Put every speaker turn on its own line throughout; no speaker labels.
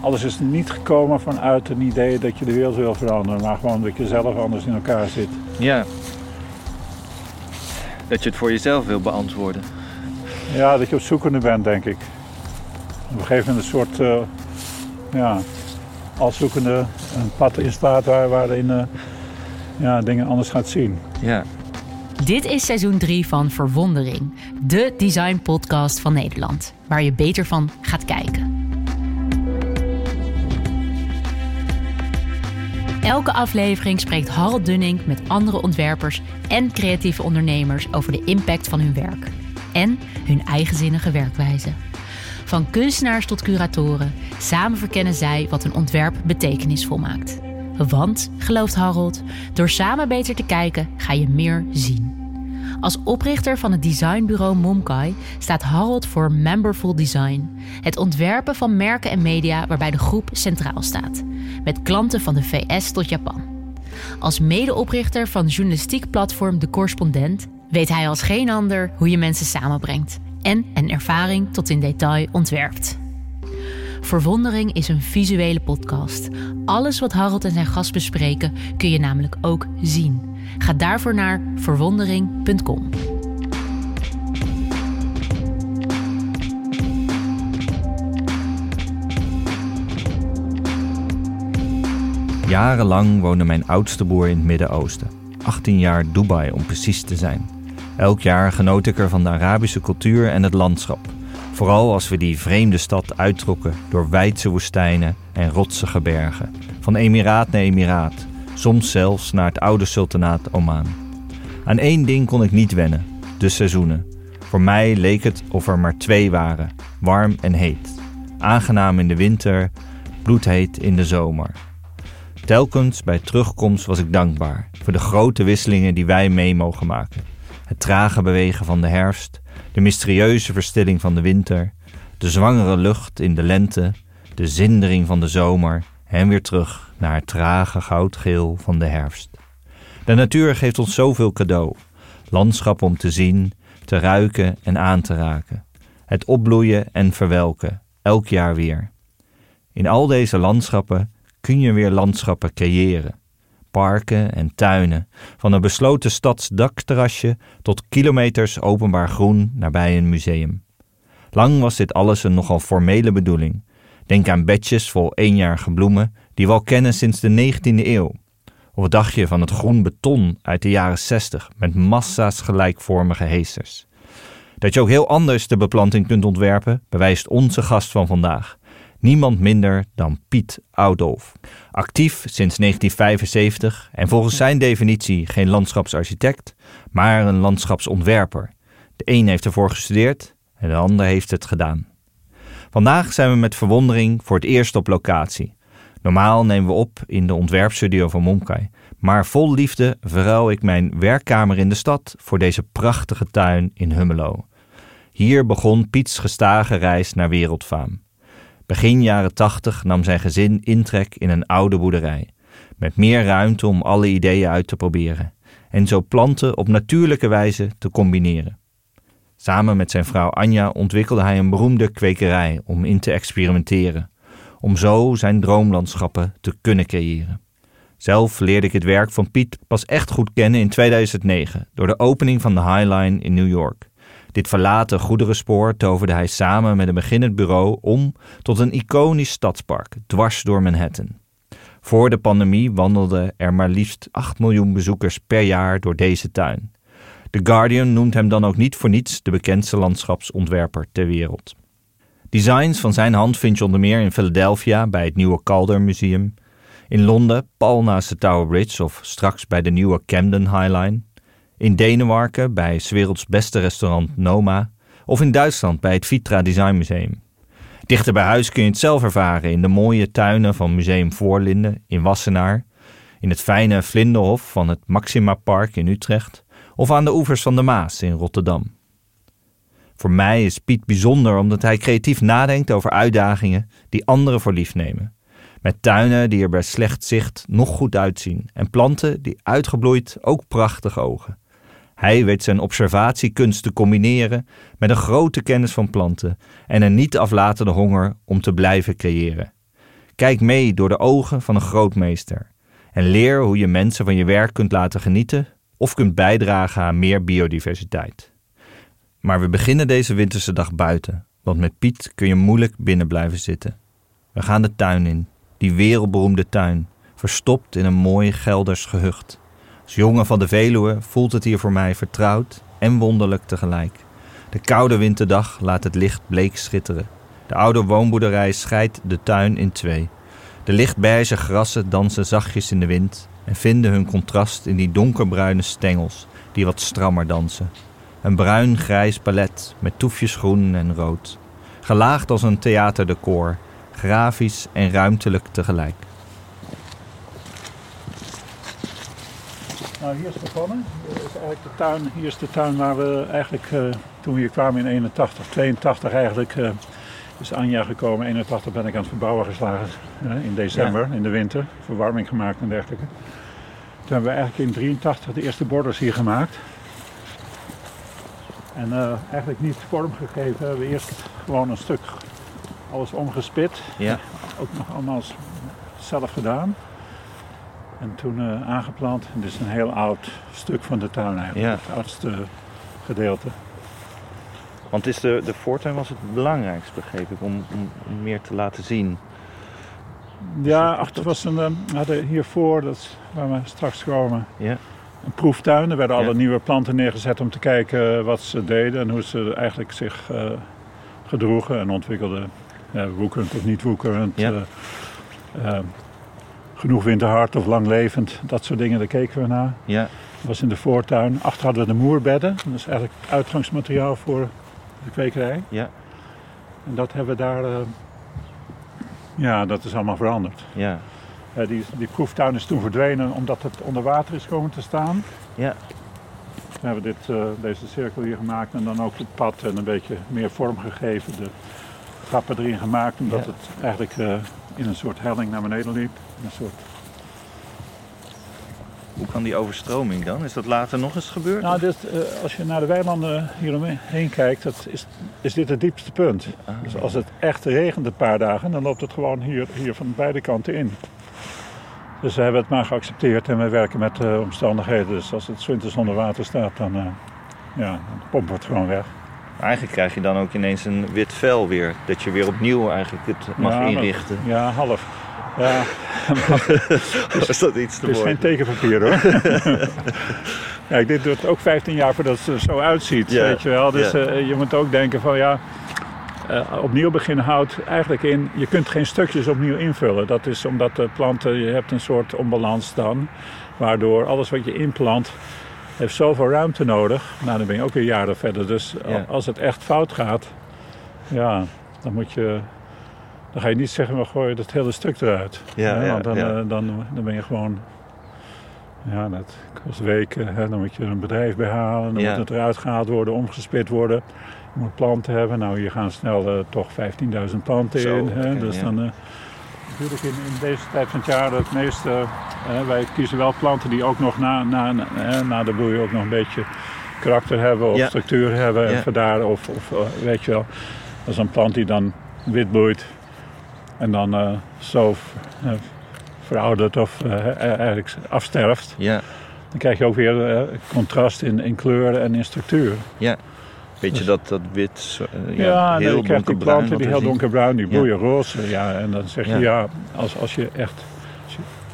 Alles is niet gekomen vanuit een idee dat je de wereld wil veranderen, maar gewoon dat je zelf anders in elkaar zit.
Ja. Dat je het voor jezelf wil beantwoorden.
Ja, dat je op zoekende bent, denk ik. Op een gegeven moment een soort, uh, ja, als zoekende een pad instaat waar, waarin uh, ja, dingen anders gaat zien.
Ja.
Dit is seizoen 3 van Verwondering, de design podcast van Nederland, waar je beter van gaat kijken. Elke aflevering spreekt Harold Dunning met andere ontwerpers en creatieve ondernemers over de impact van hun werk en hun eigenzinnige werkwijze. Van kunstenaars tot curatoren, samen verkennen zij wat een ontwerp betekenisvol maakt. Want, gelooft Harold, door samen beter te kijken ga je meer zien. Als oprichter van het designbureau Momkai staat Harold voor Memberful Design, het ontwerpen van merken en media waarbij de groep centraal staat, met klanten van de VS tot Japan. Als medeoprichter van journalistiek platform De Correspondent weet hij als geen ander hoe je mensen samenbrengt en een ervaring tot in detail ontwerpt. Verwondering is een visuele podcast. Alles wat Harold en zijn gast bespreken kun je namelijk ook zien. Ga daarvoor naar verwondering.com.
Jarenlang woonde mijn oudste broer in het Midden-Oosten. 18 jaar Dubai om precies te zijn. Elk jaar genoot ik er van de Arabische cultuur en het landschap. Vooral als we die vreemde stad uittrokken door wijdse woestijnen en rotsige bergen. Van emiraat naar emiraat, soms zelfs naar het oude sultanaat Oman. Aan één ding kon ik niet wennen: de seizoenen. Voor mij leek het of er maar twee waren: warm en heet. Aangenaam in de winter, bloedheet in de zomer. Telkens bij terugkomst was ik dankbaar voor de grote wisselingen die wij mee mogen maken. Het trage bewegen van de herfst, de mysterieuze verstilling van de winter, de zwangere lucht in de lente, de zindering van de zomer en weer terug naar het trage goudgeel van de herfst. De natuur geeft ons zoveel cadeau: landschap om te zien, te ruiken en aan te raken. Het opbloeien en verwelken, elk jaar weer. In al deze landschappen kun je weer landschappen creëren. Parken en tuinen, van een besloten stadsdakterrasje tot kilometers openbaar groen nabij een museum. Lang was dit alles een nogal formele bedoeling. Denk aan bedjes vol eenjarige bloemen die we al kennen sinds de 19e eeuw. Of wat dacht je van het groen beton uit de jaren 60 met massa's gelijkvormige heesters? Dat je ook heel anders de beplanting kunt ontwerpen, bewijst onze gast van vandaag. Niemand minder dan Piet Oudolf. Actief sinds 1975 en volgens zijn definitie geen landschapsarchitect, maar een landschapsontwerper. De een heeft ervoor gestudeerd en de ander heeft het gedaan. Vandaag zijn we met verwondering voor het eerst op locatie. Normaal nemen we op in de ontwerpstudio van Monkai, maar vol liefde verruil ik mijn werkkamer in de stad voor deze prachtige tuin in Hummelo. Hier begon Piets gestage reis naar wereldfaam. Begin jaren tachtig nam zijn gezin intrek in een oude boerderij, met meer ruimte om alle ideeën uit te proberen en zo planten op natuurlijke wijze te combineren. Samen met zijn vrouw Anja ontwikkelde hij een beroemde kwekerij om in te experimenteren, om zo zijn droomlandschappen te kunnen creëren. Zelf leerde ik het werk van Piet pas echt goed kennen in 2009 door de opening van de High Line in New York. Dit verlaten goederenspoor toverde hij samen met een beginnend bureau om tot een iconisch stadspark dwars door Manhattan. Voor de pandemie wandelden er maar liefst 8 miljoen bezoekers per jaar door deze tuin. The Guardian noemt hem dan ook niet voor niets de bekendste landschapsontwerper ter wereld. Designs van zijn hand vind je onder meer in Philadelphia bij het nieuwe Calder Museum, in Londen pal naast de Tower Bridge of straks bij de nieuwe Camden High Line, in Denemarken bij 's werelds beste restaurant Noma of in Duitsland bij het Vitra Design Museum. Dichter bij huis kun je het zelf ervaren in de mooie tuinen van Museum Voorlinden in Wassenaar, in het fijne Vlinderhof van het Maxima Park in Utrecht of aan de oevers van de Maas in Rotterdam. Voor mij is Piet bijzonder omdat hij creatief nadenkt over uitdagingen die anderen voor lief nemen. Met tuinen die er bij slecht zicht nog goed uitzien en planten die uitgebloeid ook prachtig ogen. Hij weet zijn observatiekunst te combineren met een grote kennis van planten en een niet aflatende honger om te blijven creëren. Kijk mee door de ogen van een grootmeester. En leer hoe je mensen van je werk kunt laten genieten of kunt bijdragen aan meer biodiversiteit. Maar we beginnen deze winterse dag buiten, want met Piet kun je moeilijk binnen blijven zitten. We gaan de tuin in, die wereldberoemde tuin, verstopt in een mooi Gelders gehucht. Als jongen van de Veluwe voelt het hier voor mij vertrouwd en wonderlijk tegelijk. De koude winterdag laat het licht bleek schitteren. De oude woonboerderij scheidt de tuin in twee. De lichtbeige grassen dansen zachtjes in de wind en vinden hun contrast in die donkerbruine stengels die wat strammer dansen. Een bruin-grijs palet met toefjes groen en rood. Gelaagd als een theaterdecor, grafisch en ruimtelijk tegelijk.
Nou, hier is begonnen. Dit is eigenlijk de tuin, hier is de tuin waar we eigenlijk, uh, toen we hier kwamen in 81, 82 eigenlijk, uh, is Anja gekomen. 81 ben ik aan het verbouwen geslagen uh, in december, in de winter. Verwarming gemaakt en dergelijke. Toen hebben we eigenlijk in 83 de eerste borders hier gemaakt. En eigenlijk niet vormgegeven. We hebben eerst gewoon een stuk alles omgespit.
Ja.
Ook nog allemaal zelf gedaan. En toen uh, aangeplant. Dit is een heel oud stuk van de tuin eigenlijk.
Ja.
Het oudste gedeelte.
Want is de, de voortuin was het belangrijkste, begreep ik, om, om, om meer te laten zien.
Ja, achter was een, uh, we hadden hiervoor, dat is waar we straks komen,
Ja.
een proeftuin. Er werden
Ja.
alle nieuwe planten neergezet om te kijken wat ze deden en hoe ze eigenlijk zich eh, gedroegen en ontwikkelden. Ja, woekerend of niet woekerend.
Ja.
eh, eh, genoeg winterhard of langlevend, dat soort dingen, daar keken we naar.
Ja.
Dat was in de voortuin. Achter hadden we de moerbedden. Dat is eigenlijk uitgangsmateriaal voor de kwekerij.
Ja.
En dat hebben we daar... ja, dat is allemaal veranderd.
Ja.
Eh, die, die proeftuin is toen verdwenen omdat het onder water is komen te staan.
Ja.
Toen hebben we dit, eh, deze cirkel hier gemaakt en dan ook het pad en een beetje meer vorm gegeven. De trappen erin gemaakt omdat
Ja.
het eigenlijk eh, in een soort helling naar beneden liep. Een soort
Hoe kan die overstroming dan? Is dat later nog eens gebeurd?
Nou, dit, eh, als je naar de weilanden hieromheen kijkt, dat is, is dit het diepste punt.
Ah.
Dus als het echt regent een paar dagen, dan loopt het gewoon hier, hier van beide kanten in. Dus we hebben het maar geaccepteerd en we werken met de omstandigheden. Dus als het winters onder water staat, dan, eh, ja, dan pompen we het gewoon weg.
Eigenlijk krijg je dan ook ineens een wit vel weer. Dat je weer opnieuw eigenlijk het mag
Ja, maar-
inrichten.
Ja, half. Ja,
is dat iets te
het is geen tekenpapier hoor. Kijk, dit duurt ook 15 jaar voordat het er zo uitziet,
Ja,
weet je wel. Dus
ja.
eh, je moet ook denken van ja, eh, opnieuw beginnen houdt eigenlijk in, je kunt geen stukjes opnieuw invullen. Dat is omdat de planten, je hebt een soort onbalans dan, waardoor alles wat je inplant heeft zoveel ruimte nodig. Nou, dan ben je ook weer jaren verder. Dus
Ja.
als het echt fout gaat, ja, dan moet je... Dan ga je niet zeggen, we gooien het hele stuk eruit.
Ja,
want dan,
ja.
eh, dan, dan ben je gewoon... Ja, dat kost weken. Hè, dan moet je er een bedrijf bij halen. Dan
Ja.
moet het eruit gehaald worden, omgespit worden. Je moet planten hebben. Nou, hier gaan snel eh, toch 15.000 planten
Zo,
in. Hè, dus
ja.
dan... eh, natuurlijk in, in deze tijd van het jaar het meeste... wij kiezen wel planten die ook nog na, na, na, na de bloei ook nog een beetje karakter hebben of
Ja.
structuur hebben. En vandaar of, of weet je wel. Dat is een plant die dan wit bloeit. En dan eh, zo eh, verouderd of eh, eigenlijk afsterft.
Ja,
Dan krijg je ook weer contrast in, in kleuren en in structuur.
ja. Weet je dat, dat wit,
Ja,
ja, heel
je krijgt die
donkerbruin
planten die heel donkerbruin, die
Ja.
bloeien roze. Ja, en dan zeg je
Ja.
ja, als, als je echt,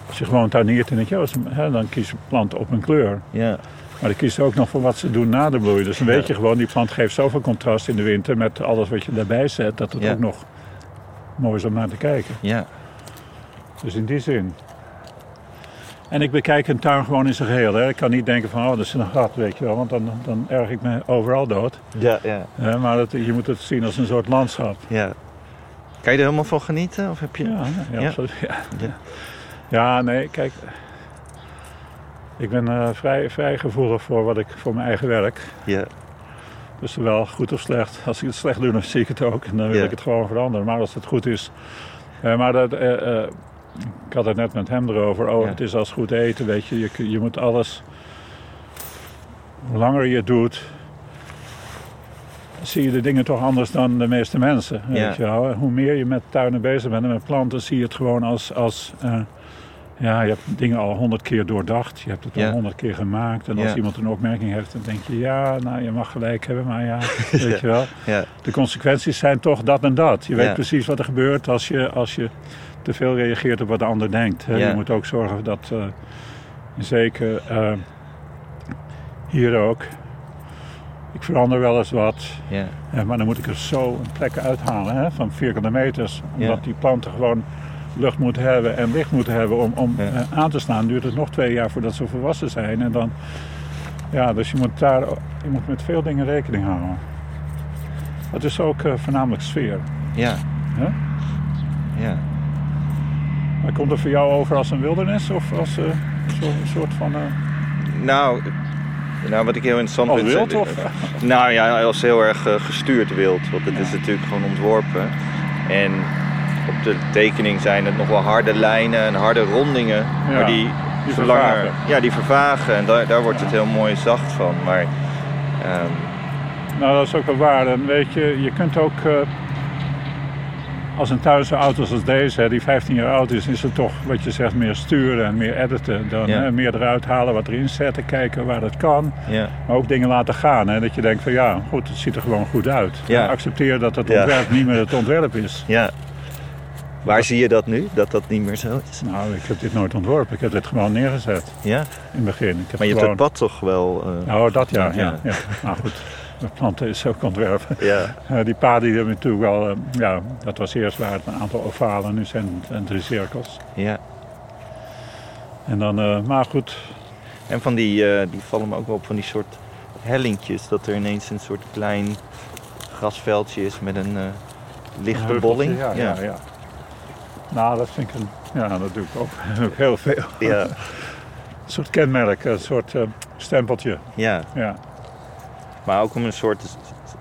als je, gewoon tuiniert in het hè, dan kies je planten op een kleur.
Ja,
Maar dan kies je ook nog voor wat ze doen na de bloei. Dus dan
Ja.
weet je gewoon, die plant geeft zoveel contrast in de winter met alles wat je daarbij zet, dat het
Ja.
ook nog mooi is om naar te kijken.
ja,
Dus in die zin. En ik bekijk een tuin gewoon in zijn geheel. Hè. Ik kan niet denken van, oh, dat is een gat, weet je wel. Want dan, dan erg ik me overal dood.
ja, ja,
maar dat, je moet het zien als een soort landschap.
ja. Kan je er helemaal van genieten? Of heb je...
Ja, ja,
Ja.
absoluut. Ja.
Ja.
Ja, nee, kijk. Ik ben eh, vrij, vrij gevoelig voor wat ik voor mijn eigen werk.
Ja,
Dus zowel goed of slecht. Als ik het slecht doe, dan zie ik het ook. En dan wil
Ja.
ik het gewoon veranderen. Maar als het goed is. Eh, maar dat, eh, eh, ik had het net met hem erover. Oh,
Ja.
het is als goed eten, weet je. Je, je moet alles. Hoe langer je het doet. zie je de dingen toch anders dan de meeste mensen. Weet
Ja.
je wel. Hoe meer je met tuinen bezig bent en met planten, zie je het gewoon als. als ja, je hebt dingen al honderd keer doordacht. Je hebt het al honderd keer gemaakt. En als iemand een opmerking heeft, dan denk je: ja, nou, je mag gelijk hebben, maar ja, weet je wel.
Ja,
De consequenties zijn toch dat en dat. Je weet precies wat er gebeurt als je, als je te veel reageert op wat de ander denkt. Je moet ook zorgen dat, eh, zeker eh, hier ook, ik verander wel eens wat.
ja,
Ja, maar dan moet ik er zo een plek uithalen hè, van vierkante meters. Omdat die planten gewoon lucht moeten hebben en licht moeten hebben om, om
Ja.
eh, aan te staan. Duurt het nog twee jaar voordat ze volwassen zijn. En dan, ja, dus je moet daar je moet met veel dingen rekening houden. Het is ook eh, voornamelijk sfeer.
ja. Ja.
Maar komt het voor jou over als een wildernis of als eh, zo'n soort van...
Nou, nou, wat ik heel interessant
als
vind...
wild? Of,
Nou ja, als heel erg gestuurd wild. Want het
Ja.
is natuurlijk gewoon ontworpen. En de tekening zijn het nog wel harde lijnen en harde rondingen.
Ja,
maar die,
die vervagen.
Ja, die vervagen. En daar, daar wordt
Ja.
het heel mooi zacht van. Maar ehm,
Nou, dat is ook wel waar. En weet je, je kunt ook... eh, als een tuin zo oud is als deze, hè, die 15 jaar oud is, is het toch wat je zegt meer sturen en meer editen. Dan
Ja.
hè, meer eruit halen, wat erin zetten, kijken waar dat kan.
ja,
Maar ook dingen laten gaan. Hè, dat je denkt van ja, goed, het ziet er gewoon goed uit.
Ja.
En accepteer dat het ontwerp niet meer het ontwerp is.
ja. Waar zie je dat nu? Dat dat niet meer zo is?
Nou, ik heb dit nooit ontworpen. Ik heb dit gewoon neergezet
Ja?
in het begin. Ik heb
Maar je hebt het pad toch wel... eh,
Nou, dat ja,
Ja.
ja. goed, de planten is ook ontwerpen.
ja.
Eh, die paden die hebben natuurlijk wel, eh, ja, dat was eerst waar het een aantal ovalen, nu zijn het drie cirkels.
ja.
En dan, maar goed,
En van die, die vallen me ook wel op van die soort hellingjes. Dat er ineens een soort klein grasveldje is met een lichte bolling.
Ja, ja. ja. Nou, dat vind ik een, ja, dat doe ik ook, ook heel veel.
ja.
Een soort kenmerk, een soort eh, stempeltje.
ja.
Ja.
Maar ook om een soort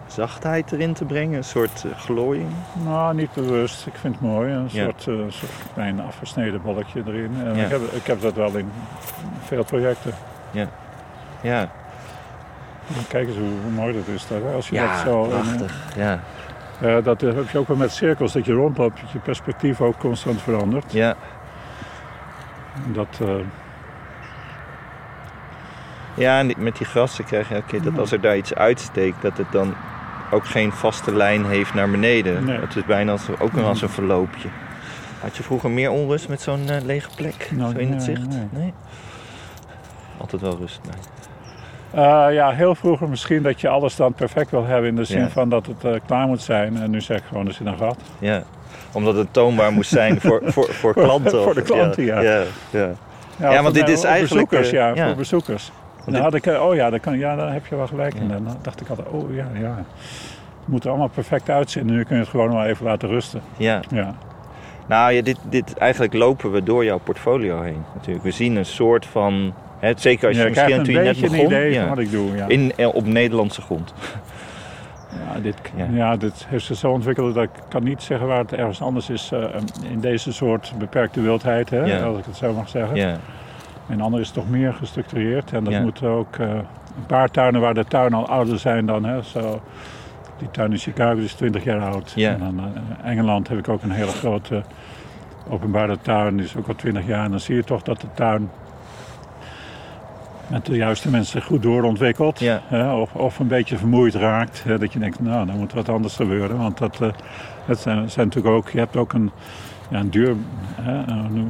zachtheid erin te brengen, een soort eh, glooiing.
Nou, niet bewust. Ik vind het mooi. Een
Ja.
soort, eh, soort klein afgesneden bolletje erin. En
Ja.
ik, heb, ik heb dat wel in veel projecten.
Ja,
Kijk eens hoe, hoe mooi dat is. Daar, als je
ja
dat zo, en,
prachtig. Ja.
Ja, dat heb je ook wel met cirkels, dat je rondloopt, dat je perspectief ook constant verandert.
ja,
Dat, eh,
ja, en die- met die grassen krijg je keer dat als er daar iets uitsteekt, dat het dan ook geen vaste lijn heeft naar beneden.
Nee.
Het is bijna als, ook een- als een verloopje. Had je vroeger meer onrust met zo'n eh, lege plek?
Nou,
zo in het
nee,
zicht?
nee.
Altijd wel rust. Nee.
Eh, ja, heel vroeger misschien dat je alles dan perfect wil hebben in de zin
Ja.
van dat het eh, klaar moet zijn. En nu zeg ik gewoon, er zit een gat.
Ja, omdat het toonbaar moest zijn voor, voor, voor klanten.
Voor de klanten, ja.
ja, ja. Ja, want dit is eigenlijk,
Bezoekers,
eh,
ja,
ja.
voor bezoekers. Dan
dit-
had ik, oh ja, dan kan, ja, daar heb je wel gelijk. in. En dan dacht ik altijd, oh ja, ja. Het moet er allemaal perfect uitzien. Nu kun je het gewoon wel even laten rusten.
ja.
Ja.
Nou, ja, dit, dit, eigenlijk lopen we door jouw portfolio heen. Natuurlijk. We zien een soort van, hè, zeker als je,
je
misschien toen je net begon,
een idee
ja,
van wat ik doe. Ja.
in, eh, op Nederlandse grond.
Ja, dit,
Ja.
ja. dit heeft zich zo ontwikkeld dat ik kan niet zeggen waar het ergens anders is eh, in deze soort beperkte wildheid, hè,
Ja.
als ik het zo mag zeggen.
Ja,
En ander is toch meer gestructureerd en dat moet ook eh, een paar tuinen waar de tuinen al ouder zijn dan, hè, zo, die tuin in Chicago is 20 jaar oud. En dan Engeland heb ik ook een hele grote openbare tuin, die is ook al 20 jaar. En dan zie je toch dat de tuin met de juiste mensen goed.
Ja.
Hè, of, of een beetje vermoeid raakt. Dat je denkt, nou, dan moet wat anders gebeuren. Want dat, eh, het zijn, zijn natuurlijk ook, je hebt ook een, ja, een duur... Een,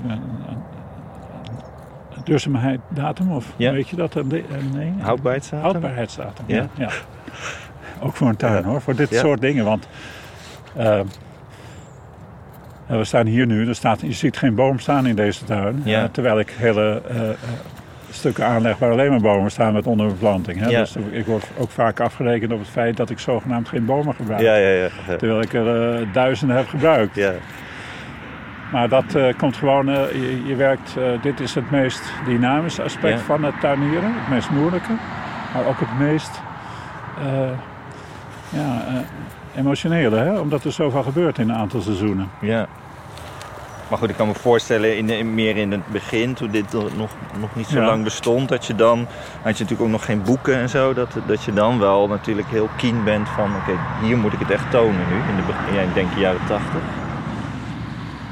duurzaamheidsdatum, of
Ja.
weet je dat? Een- nee,
houdbaarheidsdatum.
Houdbaarheidsdatum,
Ja.
ja. Ook voor een tuin hoor, voor dit soort dingen. Want eh, we staan hier nu, er staat, je ziet geen boom staan in deze tuin.
Ja.
eh, terwijl ik hele eh, eh, stukken aanleg waar alleen maar bomen staan met onderbeplanting. Hè?
Ja.
Dus ik word ook vaak afgerekend op het feit dat ik zogenaamd geen bomen gebruik.
Ja, ja, ja.
Terwijl ik er eh, duizenden heb gebruikt.
ja.
Maar dat eh, komt gewoon, eh, je, je werkt, dit is het meest dynamische aspect
Ja.
van het tuinieren, het meest moeilijke, maar ook het meest ja, emotionele, hè? omdat er zoveel gebeurt in een aantal seizoenen.
ja. Maar goed, ik kan me voorstellen, in, in- meer in het begin, toen dit nog, nog niet zo
Ja.
lang bestond, dat je dan, had je natuurlijk ook nog geen boeken en zo, dat, dat je dan wel natuurlijk heel keen bent van, oké, hier moet ik het echt tonen nu, in de, ja, ik denk de jaren tachtig.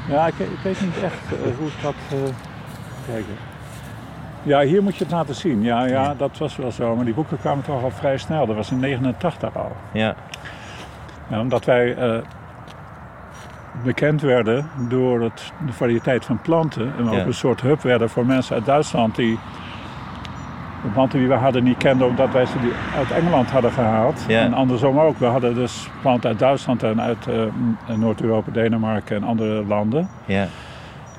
Ja, ik, ik weet niet echt eh, hoe ik dat. eh kijken. Ja, hier moet je het laten zien. Ja, ja, dat was wel zo. Maar die boeken kwamen toch al vrij snel. Dat was in 89 al.
Ja,
Ja, omdat wij eh, bekend werden door het, de variëteit van planten. En
Ja.
ook een soort hub werden voor mensen uit Duitsland die de planten die we hadden niet kenden omdat wij ze die uit Engeland hadden gehaald.
Ja.
En andersom ook. We hadden dus planten uit Duitsland en uit eh, Noord-Europa, Denemarken en andere landen.
ja,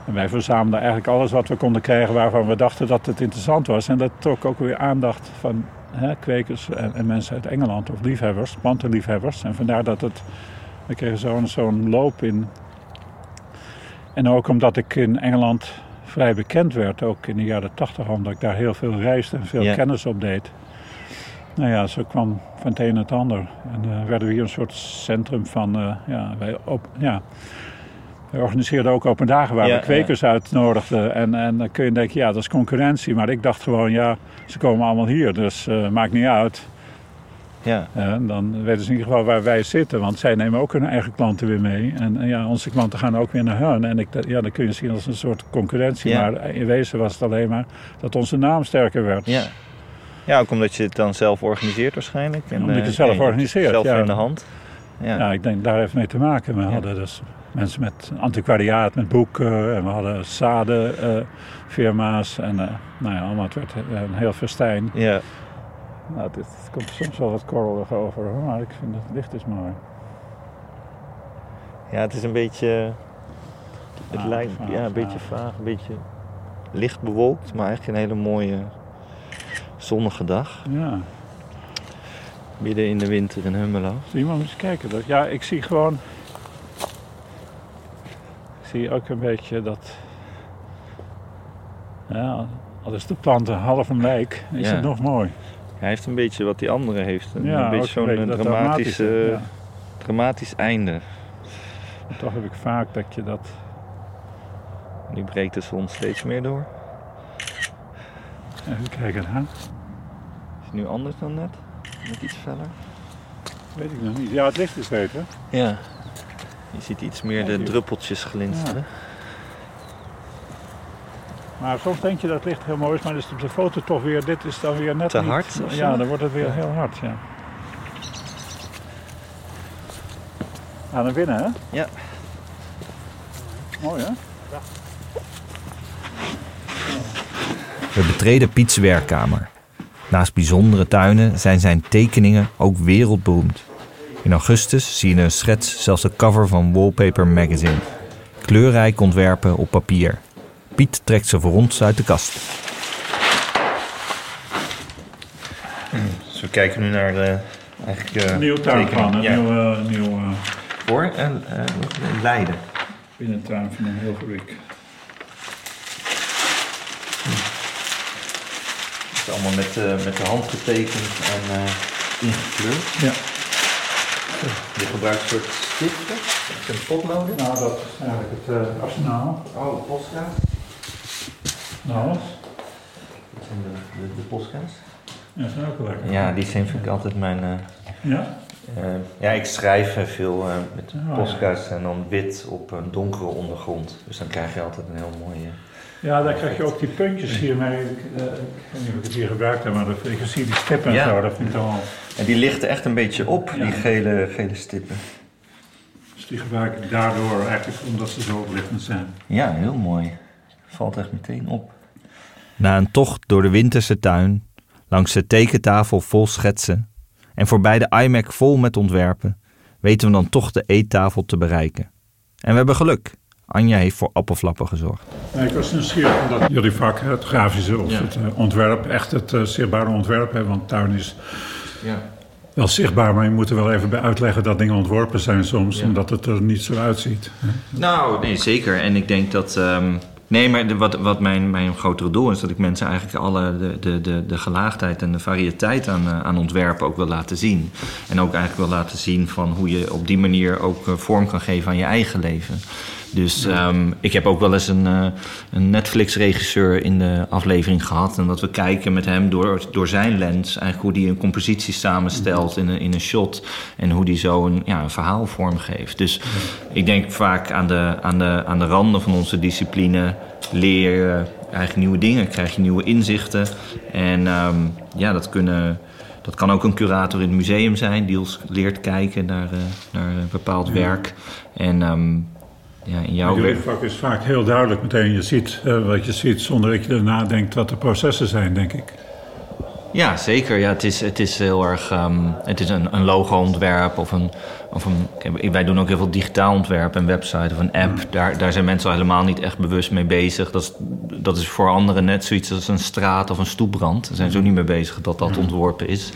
En wij verzamelden eigenlijk alles wat we konden krijgen waarvan we dachten dat het interessant was. En dat trok ook weer aandacht van hè, kwekers en, en mensen uit Engeland of liefhebbers, plantenliefhebbers. En vandaar dat het, we kregen zo'n zo'n loop in. En ook omdat ik in Engeland vrij bekend werd, ook in de jaren tachtig, omdat ik daar heel veel reisde en veel
Ja.
kennis op deed. Nou ja, zo kwam van het een het ander. En eh, werden we hier een soort centrum van, eh, ja, wij op, ja, we organiseerden ook open dagen waar
Ja,
we kwekers uitnodigden. En, en dan kun je denken, ja, dat is concurrentie. Maar ik dacht gewoon, ja, ze komen allemaal hier, dus eh, maakt niet uit.
Ja,
En dan weten ze in ieder geval waar wij zitten, want zij nemen ook hun eigen klanten weer mee. En, en ja, onze klanten gaan ook weer naar hun. En ik, ja, dat kun je zien als een soort concurrentie.
Ja.
Maar in wezen was het alleen maar dat onze naam sterker werd.
ja. Ja, ook omdat je het dan zelf organiseert waarschijnlijk. En,
Omdat je
eh,
het zelf
ja,
organiseert,
Zelf
ja.
in de hand. Ja,
Ja, ik denk daar heeft mee te maken. We
Ja.
hadden dus mensen met antiquariaat, met boeken. En we hadden zadenfirma's. en eh, nou ja, allemaal. Het werd een heel festijn.
ja.
Nou, het, het komt soms wel wat korrelig over. hoor, Maar ik vind het licht is mooi.
ja het is een beetje... Het
Vaag,
lijkt
vaag,
ja, een beetje
vaag.
een beetje licht bewolkt, maar eigenlijk een hele mooie zonnige dag.
Ja,
Midden in de winter in Hummelo.
zie je maar eens kijken. Dat, ja, ik zie gewoon... Ik zie ook een beetje dat... Ja, al is de plant een half een lijk, is
Ja.
het nog mooi.
Hij heeft een beetje wat die andere heeft. Een,
Ja,
een beetje zo'n eh, dramatische,
ja.
dramatisch einde.
Toch heb ik vaak dat je dat...
Nu breekt de zon steeds meer door.
Even kijken, hè?
Is het nu anders dan net? Net iets feller?
Weet ik nog niet. Ja, het licht is beter.
Ja. Je ziet iets meer de druppeltjes glinsteren.
Maar soms denk je dat het licht heel mooi is, maar is het op de foto toch weer, dit is dan weer net
Te
niet-
hard
Ja, dan wordt het weer
Ja.
heel hard, ja. Aan naar binnen, hè?
Ja.
Mooi, hè?
We betreden Piets werkkamer. Naast bijzondere tuinen zijn zijn tekeningen ook wereldberoemd. In augustus zie je een schets zelfs de cover van Wallpaper Magazine. Kleurrijk ontwerpen op papier. Piet trekt ze voor ons uit de kast. Dus we kijken nu naar de eigenlijk,
Een nieuw tuinplan, een
Ja.
nieuw, eh, nieuw eh,
Voor en Leiden.
binnentuin van een heel fabriek.
Het is allemaal met, eh, met de hand getekend en eh, ingekleurd.
Ja.
Je gebruikt een soort stiften, echt een potloden.
Nou, dat is eigenlijk het eh, arsenaal.
Oh, postkaart.
Nou,
Dat zijn de, de, de
ja, dat is ook wel lekker.
Ja, die zijn vind ik altijd mijn... eh,
Ja?
eh, ja, ik schrijf eh, veel eh, met
Oh,
en dan wit op een donkere ondergrond. Dus dan krijg je altijd een heel mooie...
Ja, daar krijg je ook die puntjes hiermee. Ik, eh, ik weet niet of ik het hier gebruikt heb, maar dat, ik zie die stippen en
Ja.
zo, dat vind ik wel...
En die lichten echt een beetje op,
Ja.
die gele, gele stippen.
Dus die gebruik ik daardoor eigenlijk omdat ze zo oplichtend zijn.
Ja, heel mooi. Valt echt meteen op. Na een tocht door de winterse tuin, langs de tekentafel vol schetsen en voorbij de iMac vol met ontwerpen, weten we dan toch de eettafel te bereiken. En we hebben geluk. Anja heeft voor appelflappen gezorgd.
Nee, ik was nieuwsgierig omdat jullie vak, het grafische of
Ja.
het eh, ontwerp, echt het eh, zichtbare ontwerp hebben. Want tuin is
Ja.
wel zichtbaar, maar je moet er wel even bij uitleggen dat dingen ontworpen zijn soms,
Ja.
omdat het er niet zo uitziet.
Nou, nee, zeker. En ik denk dat. ehm, nee, maar wat, wat mijn, mijn grotere doel is, dat ik mensen eigenlijk alle de, de, de, de gelaagdheid en de variëteit aan, eh, aan ontwerpen ook wil laten zien. En ook eigenlijk wil laten zien van hoe je op die manier ook eh, vorm kan geven aan je eigen leven. Dus ehm, ik heb ook wel eens een, uh, een Netflix-regisseur in de aflevering gehad. En dat we kijken met hem door, door zijn lens. Eigenlijk hoe hij een compositie samenstelt in een, in een shot. En hoe hij zo een, ja, een verhaal vormgeeft. Dus ik denk vaak aan de, aan, de, aan de randen van onze discipline leer je eigenlijk nieuwe dingen. Krijg je nieuwe inzichten. En um, ja, dat kunnen dat kan ook een curator in het museum zijn die ons leert kijken naar, uh, naar bepaald ja. werk. En um, ja, in jouw
Jullie is vaak heel duidelijk meteen. Je ziet uh, wat je ziet zonder dat je erna denkt wat de processen zijn, denk ik.
Ja, zeker. Ja, het, is, het is heel erg. Um, het is een, een logo-ontwerp of een, of een. Wij doen ook heel veel digitaal ontwerp, een website of een app. Daar, daar zijn mensen al helemaal niet echt bewust mee bezig. Dat is, dat is voor anderen net zoiets als een straat of een stoepbrand. Daar zijn ze ook niet mee bezig dat dat ontworpen is.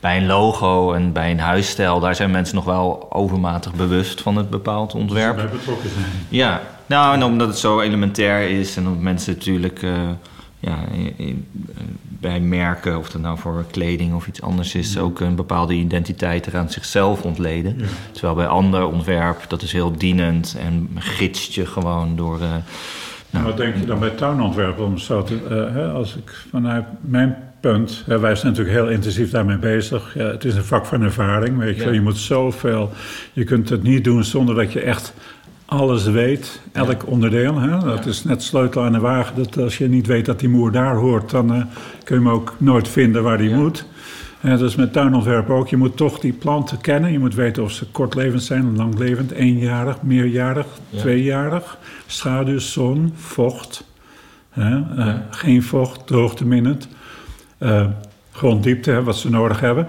Bij een logo en bij een huisstijl, daar zijn mensen nog wel overmatig bewust van het bepaald ontwerp.
Dus bij betrokken zijn.
Ja, nou, en omdat het zo elementair is en omdat mensen natuurlijk. Uh, ja, bij merken, of dat nou voor kleding of iets anders is, ook een bepaalde identiteit eraan zichzelf ontleden. Ja. Terwijl bij ander ontwerp, dat is heel dienend en gidst je gewoon door. Uh,
nou, wat denk je dan bij tuinontwerp? Om zo te, uh, hè, als ik vanuit mijn punt, hè, wij zijn natuurlijk heel intensief daarmee bezig. Ja, het is een vak van ervaring, weet je. Je moet zoveel, je kunt het niet doen zonder dat je echt alles weet, elk ja. onderdeel. Hè? Dat ja. is net sleutel aan de wagen. Dat als je niet weet dat die moer daar hoort, dan uh, kun je hem ook nooit vinden waar die ja. moet. En dat is met tuinontwerp ook. Je moet toch die planten kennen. Je moet weten of ze kortlevend zijn, langlevend, eenjarig, meerjarig, tweejarig. Schaduw, zon, vocht. Hè? Uh, geen vocht, droogte minnend. Uh, gronddiepte, hè, wat ze nodig hebben.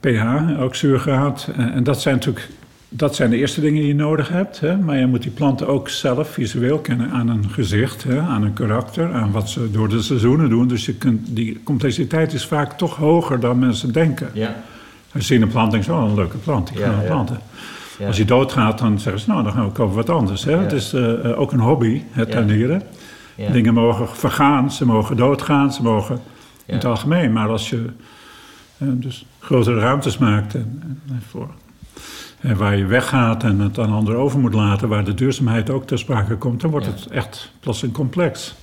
pH, ook zuurgraad. en dat zijn natuurlijk dat zijn de eerste dingen die je nodig hebt. Hè? Maar je moet die planten ook zelf visueel kennen aan een gezicht, hè? aan een karakter, aan wat ze door de seizoenen doen. Dus je kunt, die complexiteit is vaak toch hoger dan mensen denken.
Ja.
Als je zien een plant denkt, oh, een leuke plant, die gaan ja, planten. Ja. Als hij doodgaat, dan zeggen ze, nou, dan gaan we kopen wat anders. Hè? Het is uh, ook een hobby, het tuinieren. Dingen mogen vergaan, ze mogen doodgaan, ze mogen in het algemeen. Maar als je uh, dus grotere ruimtes maakt en, en voor en waar je weggaat en het aan anderen over moet laten, waar de duurzaamheid ook ter sprake komt, dan wordt ja. het echt plotseling complex.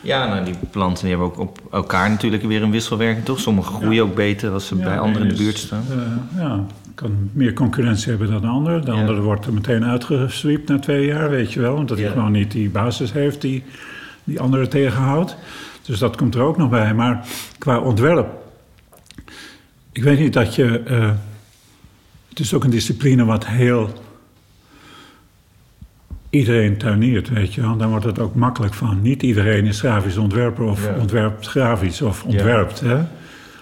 Ja, nou, die planten die hebben ook op elkaar natuurlijk weer een wisselwerking, toch? Sommige groeien ja. ook beter als ze ja, bij anderen in de buurt staan.
Uh, ja, kan meer concurrentie hebben dan de andere. De andere wordt er meteen uitgesweept na twee jaar, weet je wel. Omdat hij gewoon niet die basis heeft die die andere tegenhoudt. Dus dat komt er ook nog bij. Maar qua ontwerp, ik weet niet dat je... Uh, het is ook een discipline wat heel iedereen tuiniert, weet je wel. Dan wordt het ook makkelijk van. Niet iedereen is grafisch ontwerper of ja. ontwerpt grafisch of ontwerpt, ja. hè.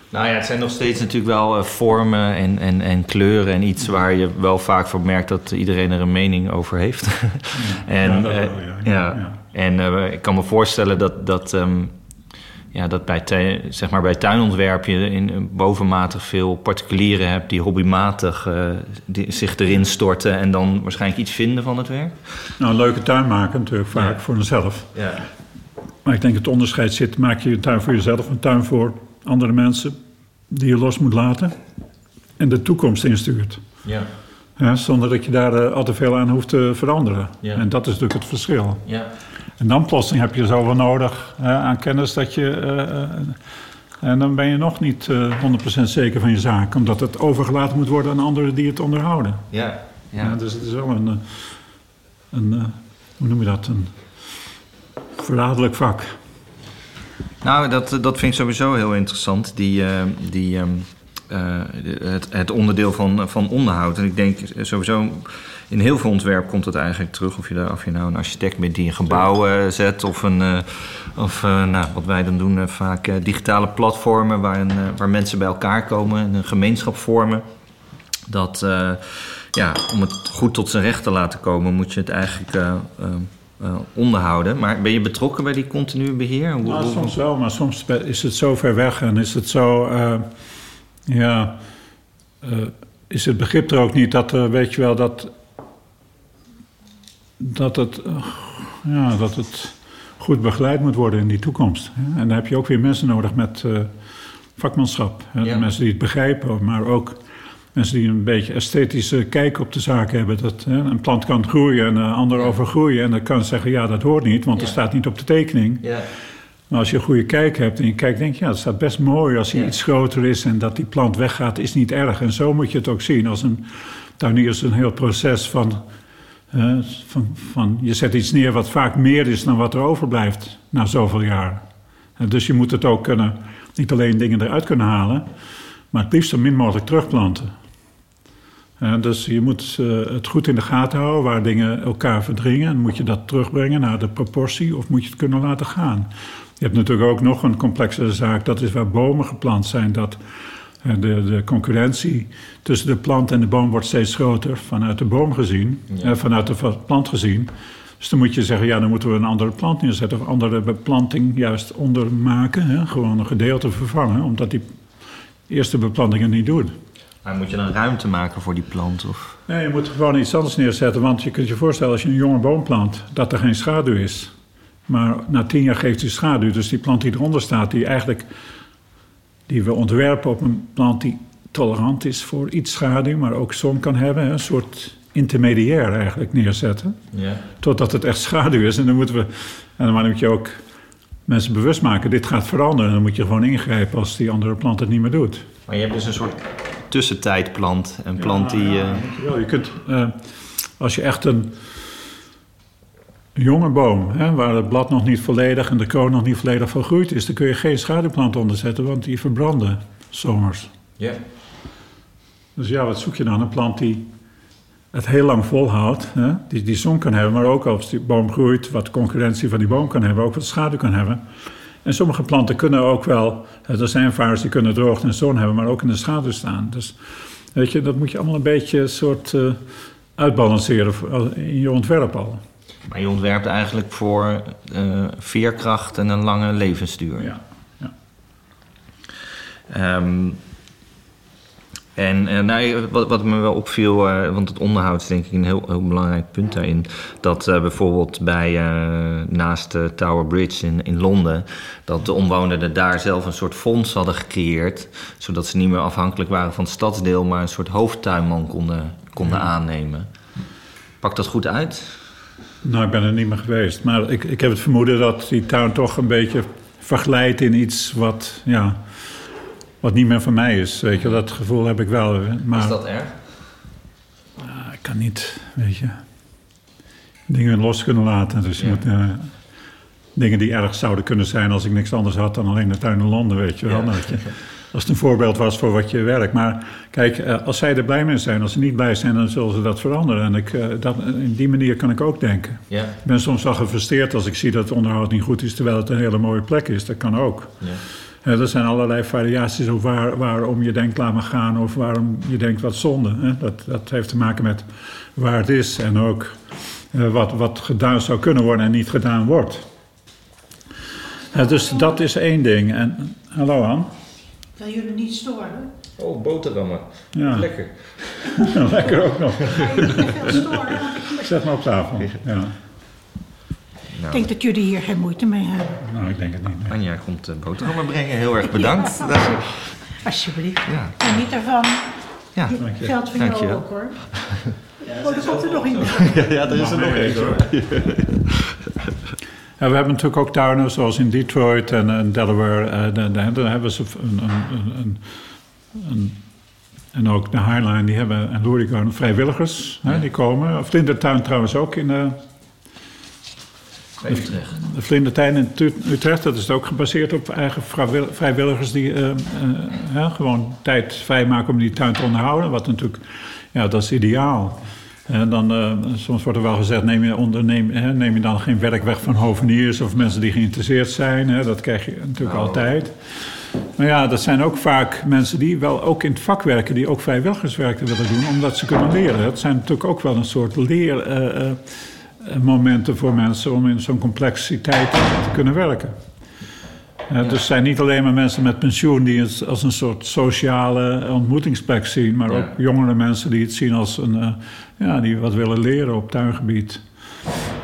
Nou ja, het zijn nog steeds natuurlijk wel uh, vormen en, en, en kleuren en iets waar je wel vaak voor merkt dat iedereen er een mening over heeft. en, ja, uh, wel, ja, en uh, ik kan me voorstellen dat, dat um, ja, dat bij, zeg maar bij tuinontwerp je in bovenmatig veel particulieren hebt die hobbymatig uh, die zich erin storten en dan waarschijnlijk iets vinden van het werk.
Nou, een leuke tuin maken natuurlijk vaak ja. voor mezelf.
Ja.
Maar ik denk het onderscheid zit, maak je een tuin voor jezelf, een tuin voor andere mensen die je los moet laten en de toekomst instuurt.
Ja.
Ja, zonder dat je daar uh, al te veel aan hoeft te veranderen. En dat is natuurlijk het verschil.
Ja.
En dan plotseling heb je zoveel nodig uh, aan kennis dat je. Uh, en dan ben je nog niet 100% zeker van je zaak, omdat het overgelaten moet worden aan anderen die het onderhouden.
Ja, ja.
ja dus het is wel een, een, hoe noem je dat, een verraderlijk vak.
Nou, dat, dat vind ik sowieso heel interessant, die, die, uh, het, het, onderdeel van, van onderhoud. En ik denk sowieso in heel veel ontwerp komt het eigenlijk terug. Of je, daar, of je nou een architect bent die een gebouw uh, zet, of, een, uh, of uh, nou, wat wij dan doen, vaak digitale platformen waar, een, waar mensen bij elkaar komen en een gemeenschap vormen. Dat ja, om het goed tot zijn recht te laten komen, moet je het eigenlijk. onderhouden. Maar ben je betrokken bij die continue beheer?
Hoe, nou, soms wel, maar soms is het zo ver weg en is het zo. ja, is het begrip er ook niet dat, weet je wel, dat dat het, ja, dat het goed begeleid moet worden in die toekomst. En dan heb je ook weer mensen nodig met uh, vakmanschap. Ja. Mensen die het begrijpen, maar ook mensen die een beetje esthetische kijk op de zaak hebben. Dat hè, een plant kan groeien en een ander overgroeien. En dan kan zeggen, ja, dat hoort niet, want
Ja.
er staat niet op de tekening.
Ja.
Maar als je een goede kijk hebt en je kijkt, denk je, ja, het staat best mooi als hij iets groter is en dat die plant weggaat, is niet erg. En zo moet je het ook zien. Als een tuinier is een heel proces van, van, van, je zet iets neer wat vaak meer is dan wat er overblijft na zoveel jaar. Dus je moet het ook kunnen, niet alleen dingen eruit kunnen halen, maar het liefst zo min mogelijk terugplanten. Dus je moet eh, het goed in de gaten houden waar dingen elkaar verdringen. En moet je dat terugbrengen naar de proportie of moet je het kunnen laten gaan. Je hebt natuurlijk ook nog een complexere zaak. Dat is waar bomen geplant zijn. Dat de, de concurrentie tussen de plant en de boom wordt steeds groter. Vanuit de boom gezien.
Ja.
eh, vanuit de plant gezien. Dus dan moet je zeggen, ja, dan moeten we een andere plant neerzetten. Of andere beplanting juist ondermaken. Hè? Gewoon een gedeelte vervangen. Omdat die eerste beplanting het niet doet.
Maar moet je dan ruimte maken voor die plant? Of...
Nee, je moet gewoon iets anders neerzetten. Want je kunt je voorstellen als je een jonge boom plant, dat er geen schaduw is. Maar na tien jaar geeft hij schaduw. Dus die plant die eronder staat, die eigenlijk. Die we ontwerpen op een plant die tolerant is voor iets schaduw, maar ook zon kan hebben. Een soort intermediair eigenlijk neerzetten.
Ja.
Totdat het echt schaduw is. En dan moeten we. En dan moet je ook mensen bewust maken: dit gaat veranderen. En dan moet je gewoon ingrijpen als die andere plant het niet meer doet.
Maar je hebt dus een soort tussentijdplant. Een plant die...
Ja,
eh,
ja, je kunt, eh, als je echt een jonge boom, hè, waar het blad nog niet volledig en de kroon nog niet volledig volgroeid is, dan kun je geen schaduwplant onderzetten, want die verbranden zomers.
Ja.
Dus ja, wat zoek je dan? Een plant die het heel lang volhoudt, hè, die, die zon kan hebben, maar ook als die boom groeit, wat concurrentie van die boom kan hebben, ook wat schaduw kan hebben. En sommige planten kunnen ook wel, er zijn varens die kunnen droogte en zon hebben, maar ook in de schaduw staan. Dus weet je, dat moet je allemaal een beetje soort eh, uitbalanceren voor- in je ontwerp al.
Maar je ontwerpt eigenlijk voor eh, veerkracht en een lange levensduur.
Ja.
Ehm, en eh, nou, wat, wat me wel opviel, eh, want het onderhoud is denk ik een heel, heel belangrijk punt daarin. Dat eh, bijvoorbeeld bij eh, naast de Tower Bridge in, in Londen, dat de omwonenden daar zelf een soort fonds hadden gecreëerd. Zodat ze niet meer afhankelijk waren van het stadsdeel, maar een soort hoofdtuinman konden, konden aannemen. Pakt dat goed uit?
Nou, ik ben er niet meer geweest. Maar ik, ik heb het vermoeden dat die tuin toch een beetje verglijdt in iets wat, ja, wat niet meer van mij is. Weet je, dat gevoel heb ik wel. Maar
Is dat erg?
ik kan niet, weet je, dingen los kunnen laten. Dus je
Ja.
moet eh, dingen die erg zouden kunnen zijn als ik niks anders had dan alleen de tuin in Londen, weet je wel.
Ja.
Als het een voorbeeld was voor wat je werkt. Maar kijk, eh, als zij er blij mee zijn, als ze niet blij zijn, dan zullen ze dat veranderen. En ik, eh, dat, in die manier kan ik ook denken.
Ja.
Ik ben soms wel gefrustreerd als ik zie dat het onderhoud niet goed is, terwijl het een hele mooie plek is. Dat kan ook.
ja.
Hè, er zijn allerlei variaties op waar, waarom je denkt laat maar gaan of waarom je denkt wat zonde. Dat, dat heeft te maken met waar het is en ook eh, wat, wat gedaan zou kunnen worden en niet gedaan wordt. Dus dat is één ding. En, hallo Ann.
Wil jullie niet storen?
Oh, boterhammen.
Ja,
Lekker.
lekker ook nog.
Niet veel storen, ik,
Zet maar op tafel. Ja.
ik denk dat jullie hier geen moeite mee hebben.
Nou, ik denk het niet. nee.
Anja komt eh, boterhammen brengen. Heel erg bedankt.
Alsjeblieft.
ja.
En niet ervan.
Ja.
Dank je.
Geld van
Dank
jou
je.
ook hoor. Oh, er komt er nog iemand.
ja, er is er nog eentje hoor.
We hebben natuurlijk ook tuinen zoals in Detroit en, en Delaware. eh, daar daar hebben ze een, een, een, en ook de Highline, die hebben en Lourdes Garden vrijwilligers. Hè, die komen. Vlindertuin trouwens ook in de,
Utrecht.
de Vlindertuin in Utrecht. Dat is ook gebaseerd op eigen vrijwil- vrijwilligers die eh, eh, hè, gewoon tijd vrijmaken om die tuin te onderhouden. Wat natuurlijk, ja, dat is ideaal. En dan, eh, soms wordt er wel gezegd, neem je, onderneem, hè, neem je dan geen werk weg van hoveniers of mensen die geïnteresseerd zijn. Hè, dat krijg je natuurlijk
Nou.
altijd. Maar ja, dat zijn ook vaak mensen die wel ook in het vak werken, die ook vrijwilligerswerk willen doen, omdat ze kunnen leren. Dat zijn natuurlijk ook wel een soort leermomenten voor mensen om in zo'n complexiteit te kunnen werken. Eh, Dus het zijn niet alleen maar mensen met pensioen die het als een soort sociale ontmoetingsplek zien, maar
Ja.
ook jongere mensen die het zien als een, eh, ja, die wat willen leren op tuingebied.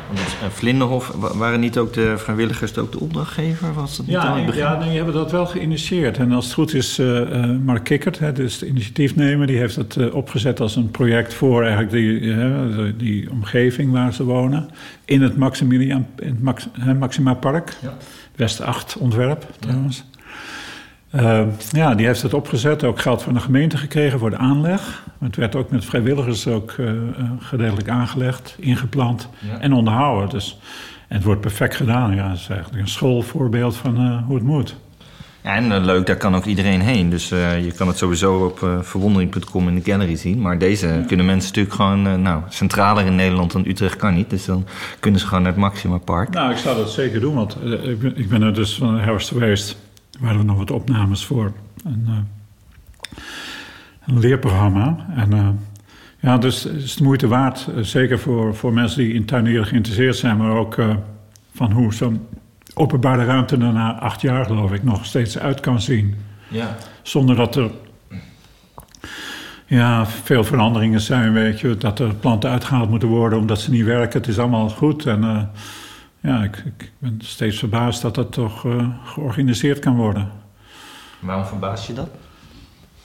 Want Vlinderhof, waren niet ook de vrijwilligers ook de opdrachtgever? Was dat niet
ja,
het
die hebben dat wel geïnitieerd. En als het goed is, eh, eh, Mark Kikkert, hè, dus de initiatiefnemer... die heeft het eh, opgezet als een project voor eigenlijk die, die omgeving waar ze wonen. In het, Maximilian, in het Max, Maxima Park.
Ja.
West 8 ontwerp, trouwens. Uh, ja, die heeft het opgezet, ook geld van de gemeente gekregen voor de aanleg. Het werd ook met vrijwilligers ook uh, gedeeltelijk aangelegd, ingeplant
Ja.
en onderhouden. Dus, en het wordt perfect gedaan. Ja, het is eigenlijk een schoolvoorbeeld van uh, hoe het moet.
Ja, en leuk, daar kan ook iedereen heen. Dus je kan het sowieso op verwondering.com in de gallery zien. Maar deze ja. kunnen mensen natuurlijk gewoon... nou, centraler in Nederland dan Utrecht kan niet. Dus dan kunnen ze gewoon naar het Maxima Park.
Nou, ik zou dat zeker doen. Want ik ben, ik ben er dus van herfst geweest. Er waren nog wat opnames voor een, een leerprogramma. En ja, dus het is de moeite waard. zeker voor, voor mensen die in tuinieren geïnteresseerd zijn. Maar ook van hoe zo'n openbare ruimte er na acht jaar, geloof ik, nog steeds uit kan zien.
Ja.
Zonder dat er ja, veel veranderingen zijn, weet je. Dat er planten uitgehaald moeten worden omdat ze niet werken. Het is allemaal goed. En uh, ja, ik, ik, ben steeds verbaasd dat dat toch uh, georganiseerd kan worden.
Waarom verbaast je dat?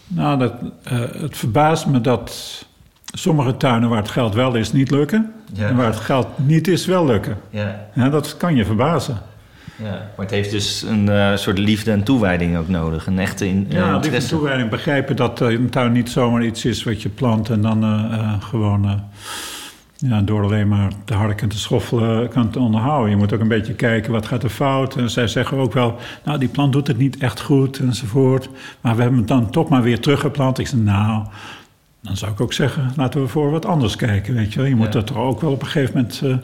Nou, dat, uh, het verbaast me dat sommige tuinen waar het geld wel is, niet lukken.
Ja.
En waar het geld niet is, wel lukken.
Ja.
ja dat kan je verbazen.
Ja, maar het heeft dus een uh, soort liefde en toewijding ook nodig. Een echte in,
ja,
uh,
liefde en toewijding. Begrijpen dat een tuin niet zomaar iets is wat je plant en dan gewoon ja, door alleen maar te harken en te schoffelen kan te onderhouden. Je moet ook een beetje kijken wat gaat er fout. En zij zeggen ook wel, nou die plant doet het niet echt goed enzovoort. Maar we hebben het dan toch maar weer teruggeplant. Ik zeg, nou, dan zou ik ook zeggen, laten we voor wat anders kijken. Weet je, wel. je moet
Ja.
dat toch ook wel op een gegeven moment... Uh,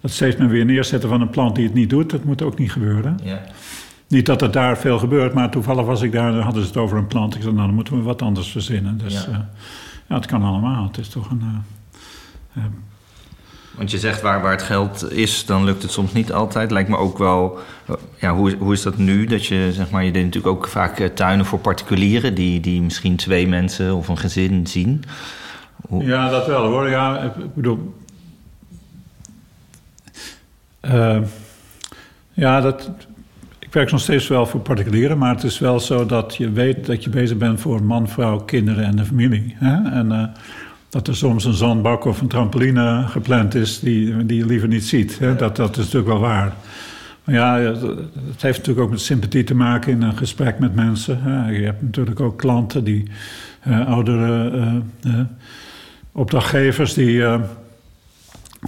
dat steeds maar weer neerzetten van een plant die het niet doet, dat moet ook niet gebeuren.
Ja.
Niet dat er daar veel gebeurt, maar toevallig was ik daar, dan hadden ze het over een plant. Ik zei, nou, dan moeten we wat anders verzinnen. Dus
Ja.
ja, uh, ja het kan allemaal. Het is toch een... Uh,
Want je zegt waar, waar het geld is, dan lukt het soms niet altijd. Lijkt me ook wel, ja, hoe, hoe is dat nu? Dat je, zeg maar, je deed natuurlijk ook vaak eh, tuinen voor particulieren, die, die misschien twee mensen of een gezin zien.
Ja, dat wel hoor. Ja, ik bedoel. Uh, ja, dat. Ik werk nog steeds wel voor particulieren, maar het is wel zo dat je weet dat je bezig bent voor man, vrouw, kinderen en de familie. Hè? En uh, dat er soms een zandbak of een trampoline gepland is die, die je liever niet ziet. Hè? Dat, dat is natuurlijk wel waar. Maar ja, het heeft natuurlijk ook met sympathie te maken in een gesprek met mensen. Hè? Je hebt natuurlijk ook klanten die uh, oudere uh, opdrachtgevers die,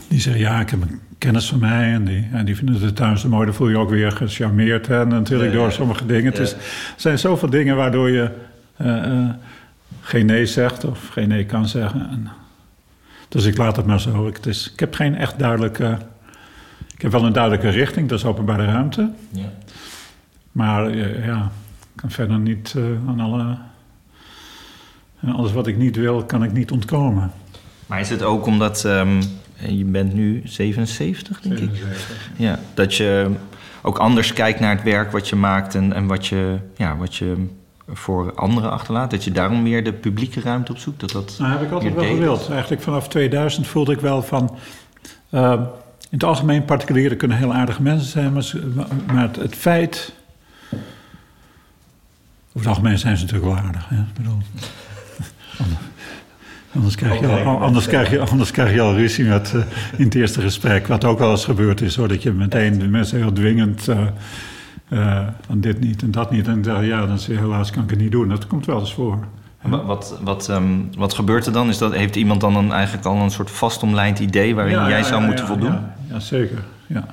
die zeggen: Ja, ik heb een kennis van mij en die, en die vinden de tuin zo mooi. Dan voel je ook weer gecharmeerd. Hè? En natuurlijk
Ja, ja.
door sommige dingen. Het is, er zijn zoveel dingen waardoor je uh, geen nee zegt of geen nee kan zeggen. En, dus ik laat het maar zo. Ik, is, ik heb geen echt duidelijke. Ik heb wel een duidelijke richting, dat is openbare ruimte.
Ja.
Maar uh, ja, ik kan verder niet uh, aan alle. Alles wat ik niet wil, kan ik niet ontkomen.
Maar is het ook omdat um, je bent nu 77, denk
77.
ik? Ja, dat je ook anders kijkt naar het werk wat je maakt en, en wat, je, ja, wat je voor anderen achterlaat. Dat je daarom meer de publieke ruimte opzoekt. Dat dat
nou, heb ik altijd wel gewild. Eigenlijk vanaf 2000 voelde ik wel van. Uh, in het algemeen, particulieren kunnen heel aardige mensen zijn, maar, het, het feit. Over het algemeen zijn ze natuurlijk wel aardig. Hè? Ik bedoel, Anders krijg, je, al, anders, krijg je, anders krijg je al ruzie met, uh, in het eerste gesprek. Wat ook wel eens gebeurd is, hoor, dat je meteen de mensen heel dwingend. Uh, uh, dit niet en dat niet. En dan, ja, dan zeg je helaas kan ik het niet doen. Dat komt wel eens voor.
Wat, wat, wat, um, wat gebeurt er dan? Is dat, heeft iemand dan een, eigenlijk al een soort vastomlijnd idee waarin
Ja,
jij
ja,
zou
ja,
moeten voldoen?
Ja, zeker. Ja.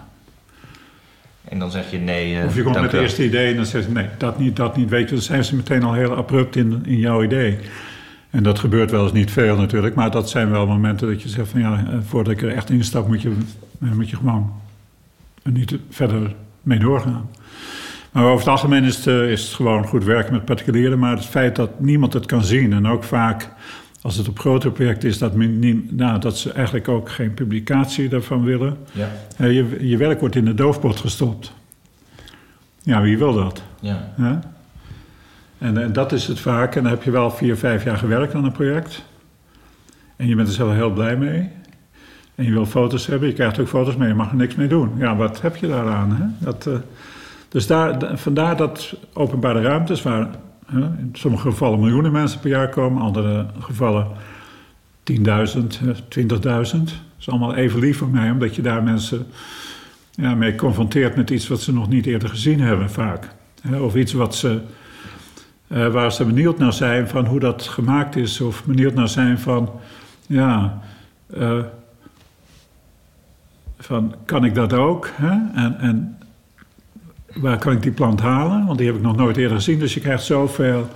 En dan zeg je nee. Uh,
Of je komt met het eerste idee en dan zeg je nee, dat niet, dat niet. Weet je, dan zijn ze meteen al heel abrupt in, in jouw idee. En dat gebeurt wel eens niet veel natuurlijk, maar dat zijn wel momenten dat je zegt van ja, eh, voordat ik er echt instap moet je, eh, moet je gewoon er niet verder mee doorgaan. Maar over het algemeen is het, uh, is het gewoon goed werken met particulieren, maar het feit dat niemand het kan zien en ook vaak als het op grotere projecten is, dat, niet, nou, dat ze eigenlijk ook geen publicatie daarvan willen.
Ja.
Uh, je, je werk wordt in de doofpot gestopt. Ja, wie wil dat?
Ja.
Hè? En, en dat is het vaak. En dan heb je wel vier, vijf jaar gewerkt aan een project. En je bent er zelf heel blij mee. En je wil foto's hebben, je krijgt ook foto's, maar je mag er niks mee doen. Ja, wat heb je daaraan? Hè? Dat, uh, dus daar, vandaar dat openbare ruimtes, waar hè, in sommige gevallen miljoenen mensen per jaar komen, andere gevallen 10.000, 20.000. Dat is allemaal even lief voor mij, omdat je daar mensen ja, mee confronteert met iets wat ze nog niet eerder gezien hebben, vaak. Of iets wat ze, uh, waar ze benieuwd naar zijn van hoe dat gemaakt is, of benieuwd naar zijn van, ja, uh, van kan ik dat ook? Hè? En, en waar kan ik die plant halen? Want die heb ik nog nooit eerder gezien, dus je krijgt zoveel.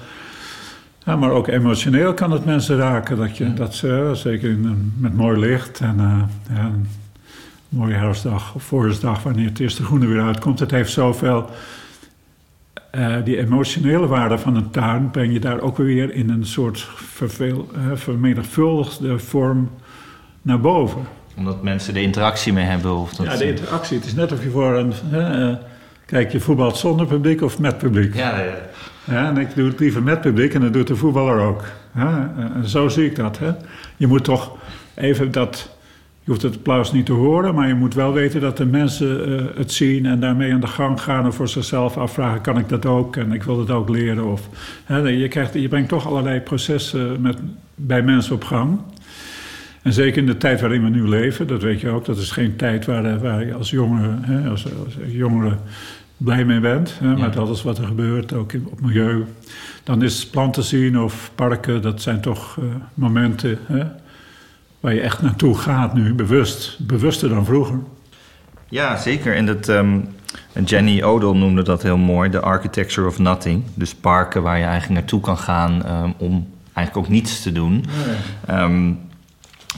Ja, maar ook emotioneel kan het mensen raken. Dat, je, dat ze, zeker in, met mooi licht en uh, ja, een mooie herfstdag of voorjaarsdag, wanneer het eerste groene weer uitkomt. Het heeft zoveel. Uh, die emotionele waarde van een tuin breng je daar ook weer in een soort verveel, uh, vermenigvuldigde vorm naar boven
omdat mensen de interactie mee hebben? Of
dat ja, de interactie. Het is net of je voor een... Kijk, je voetbalt zonder publiek of met publiek.
Ja, ja.
ja en ik doe het liever met publiek en dat doet de voetballer ook. Hè? En zo zie ik dat. Hè? Je moet toch even dat... Je hoeft het applaus niet te horen, maar je moet wel weten dat de mensen uh, het zien en daarmee aan de gang gaan en voor zichzelf afvragen: kan ik dat ook en ik wil het ook leren? Of, hè, je, krijgt, je brengt toch allerlei processen met, bij mensen op gang. En zeker in de tijd waarin we nu leven, dat weet je ook, dat is geen tijd waar, waar je als jongere, hè, als, als jongere blij mee bent. Hè, Met alles wat er gebeurt, ook in, op milieu. Dan is planten zien of parken, dat zijn toch uh, momenten hè, waar je echt naartoe gaat nu, bewust. Bewuster dan vroeger.
Ja, zeker. En dat, um, Jenny Odell noemde dat heel mooi, de architecture of nothing. Dus parken waar je eigenlijk naartoe kan gaan um, om eigenlijk ook niets te doen. Nee. Um,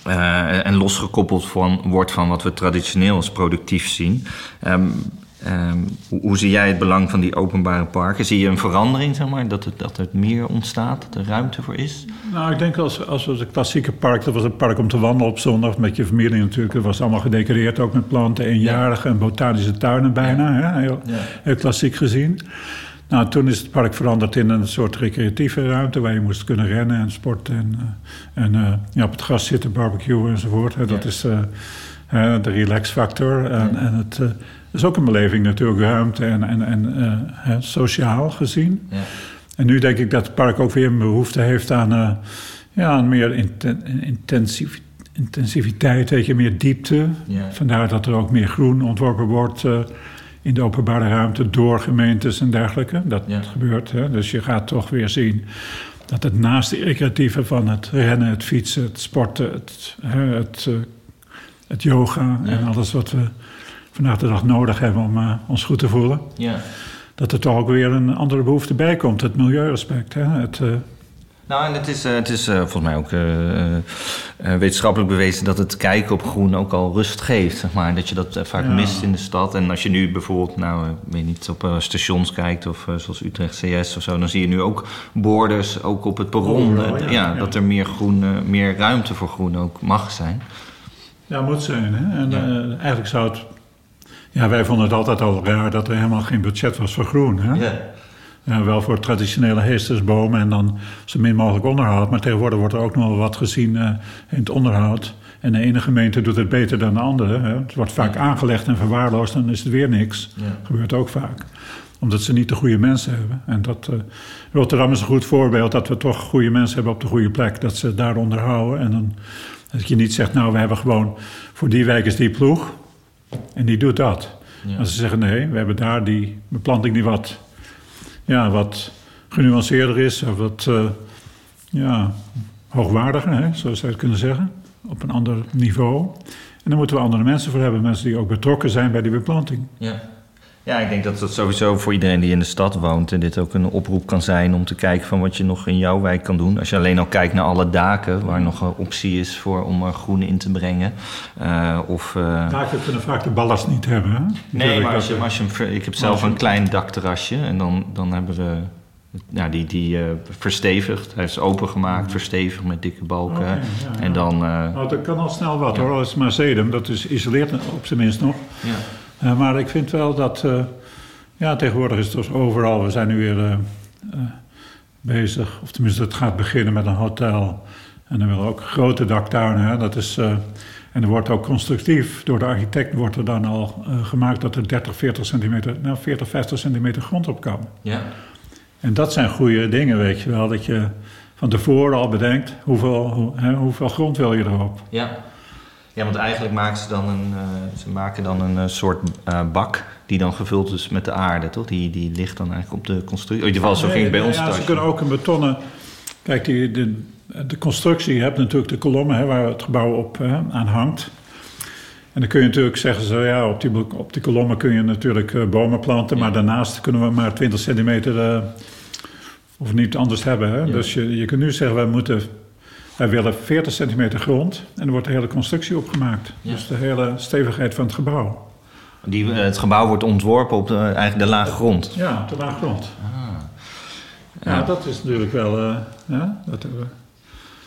uh, en losgekoppeld van, wordt van wat we traditioneel als productief zien. Um, um, hoe, hoe, zie jij het belang van die openbare parken? Zie je een verandering, zeg maar, dat het, dat het meer ontstaat, dat er ruimte voor is?
Nou, ik denk als, als het klassieke park, dat was een park om te wandelen op zondag met je familie natuurlijk. Dat was allemaal gedecoreerd, ook met planten, eenjarige en botanische tuinen bijna. Hè? Heel, heel klassiek gezien. Nou, toen is het park veranderd in een soort recreatieve ruimte waar je moest kunnen rennen en sporten en, uh, en uh, ja, op het gras zitten, barbecuen enzovoort. Hè. Dat ja. is uh, de relaxfactor. En, ja. en het is ook een beleving natuurlijk, ruimte en, en, en sociaal gezien. Ja. En nu denk ik dat het park ook weer een behoefte heeft aan, ja, aan meer inten intensief, intensiviteit, weet je, meer diepte. Vandaar dat er ook meer groen ontworpen wordt in de openbare ruimte door gemeentes en dergelijke. Dat ja. gebeurt. Hè? Dus je gaat toch weer zien dat het naast de recreatieve van het rennen, het fietsen, het sporten, het, het, uh, het yoga en alles wat we vandaag de dag nodig hebben om uh, ons goed te voelen. Ja. Dat er toch ook weer een andere behoefte bij komt, het milieuaspect. Hè? Het, uh,
nou, en het is, uh, het is volgens mij ook wetenschappelijk bewezen dat het kijken op groen ook al rust geeft. Zeg maar. Dat je dat vaak ja. mist in de stad. En als je nu bijvoorbeeld, nou, weet niet, op stations kijkt of zoals Utrecht CS of zo, dan zie je nu ook borders, ook op het perron. Oh, ja, ja, dat er meer groen, meer ruimte voor groen ook mag zijn.
Ja, moet zijn. Hè? En eigenlijk zou het. Ja, wij vonden het altijd al raar dat er helemaal geen budget was voor groen. Hè? Ja. Ja, wel voor traditionele heestersbomen en dan zo min mogelijk onderhoud. Maar tegenwoordig wordt er ook nog wel wat gezien uh, in het onderhoud. En de ene gemeente doet het beter dan de andere. Hè. Het wordt vaak ja. aangelegd en verwaarloosd, dan is het weer niks. Ja. Dat gebeurt ook vaak. Omdat ze niet de goede mensen hebben. En dat, uh, Rotterdam is een goed voorbeeld dat we toch goede mensen hebben op de goede plek. Dat ze daar onderhouden. En dan, dat je niet zegt, nou we hebben gewoon voor die wijk is die ploeg. En die doet dat. Ja. Als ze zeggen, nee, we hebben daar die beplanting die wat ja, wat genuanceerder is, of wat uh, ja, hoogwaardiger, hè, zo zou je het kunnen zeggen, op een ander niveau. En daar moeten we andere mensen voor hebben, mensen die ook betrokken zijn bij die beplanting.
Ja. Ja, ik denk dat dat sowieso voor iedereen die in de stad woont... en dit ook een oproep kan zijn om te kijken van wat je nog in jouw wijk kan doen. Als je alleen al kijkt naar alle daken, waar nog een optie is voor om er groen in te brengen. Uh, of, uh...
Daken kunnen vaak de ballast niet hebben, hè?
Nee, maar als je, als je, ik heb zelf een klein dakterrasje en dan, dan hebben we... Ja, die, die uh, verstevigd. Hij is opengemaakt, verstevigd met dikke balken. Okay, ja, en dan...
nou, dat kan al snel wat hoor, dat is maar sedum. Dat is isoleert op zijn minst nog. Ja. Uh, maar ik vind wel dat, uh, ja, tegenwoordig is het dus overal, we zijn nu weer uh, bezig, of tenminste het gaat beginnen met een hotel. En dan willen we ook grote daktuinen, hè? dat is, En er wordt ook constructief, door de architect wordt er dan al gemaakt dat er 30, 40 centimeter, nou 40, 50 centimeter grond op kan.
Ja.
En dat zijn goede dingen, weet je wel. Dat je van tevoren al bedenkt hoeveel, hoe, hè, hoeveel grond wil je erop.
Ja. Ja, want eigenlijk maken ze dan een, uh, ze maken dan een uh, soort uh, bak die dan gevuld is met de aarde, toch? Die, die ligt dan eigenlijk op de constructie. In ieder geval, zo ging het bij ons
ja,
thuis.
ze kunnen ook een betonnen... Kijk, die, de, de constructie, je hebt natuurlijk de kolommen hè, waar het gebouw op hè, aan hangt. En dan kun je natuurlijk zeggen, zo, ja, op die, op die kolommen kun je natuurlijk uh, bomen planten, ja. maar daarnaast kunnen we maar 20 centimeter uh, of niet anders hebben. Hè? Ja. Dus je, je kunt nu zeggen, wij, moeten, wij willen 40 centimeter grond en er wordt de hele constructie opgemaakt. Dus de hele stevigheid van het gebouw.
Die, uh, het gebouw wordt ontworpen op de, eigenlijk de lage grond?
Ja, op de lage grond. Ah. Ja, dat is natuurlijk wel... ja, dat hebben we.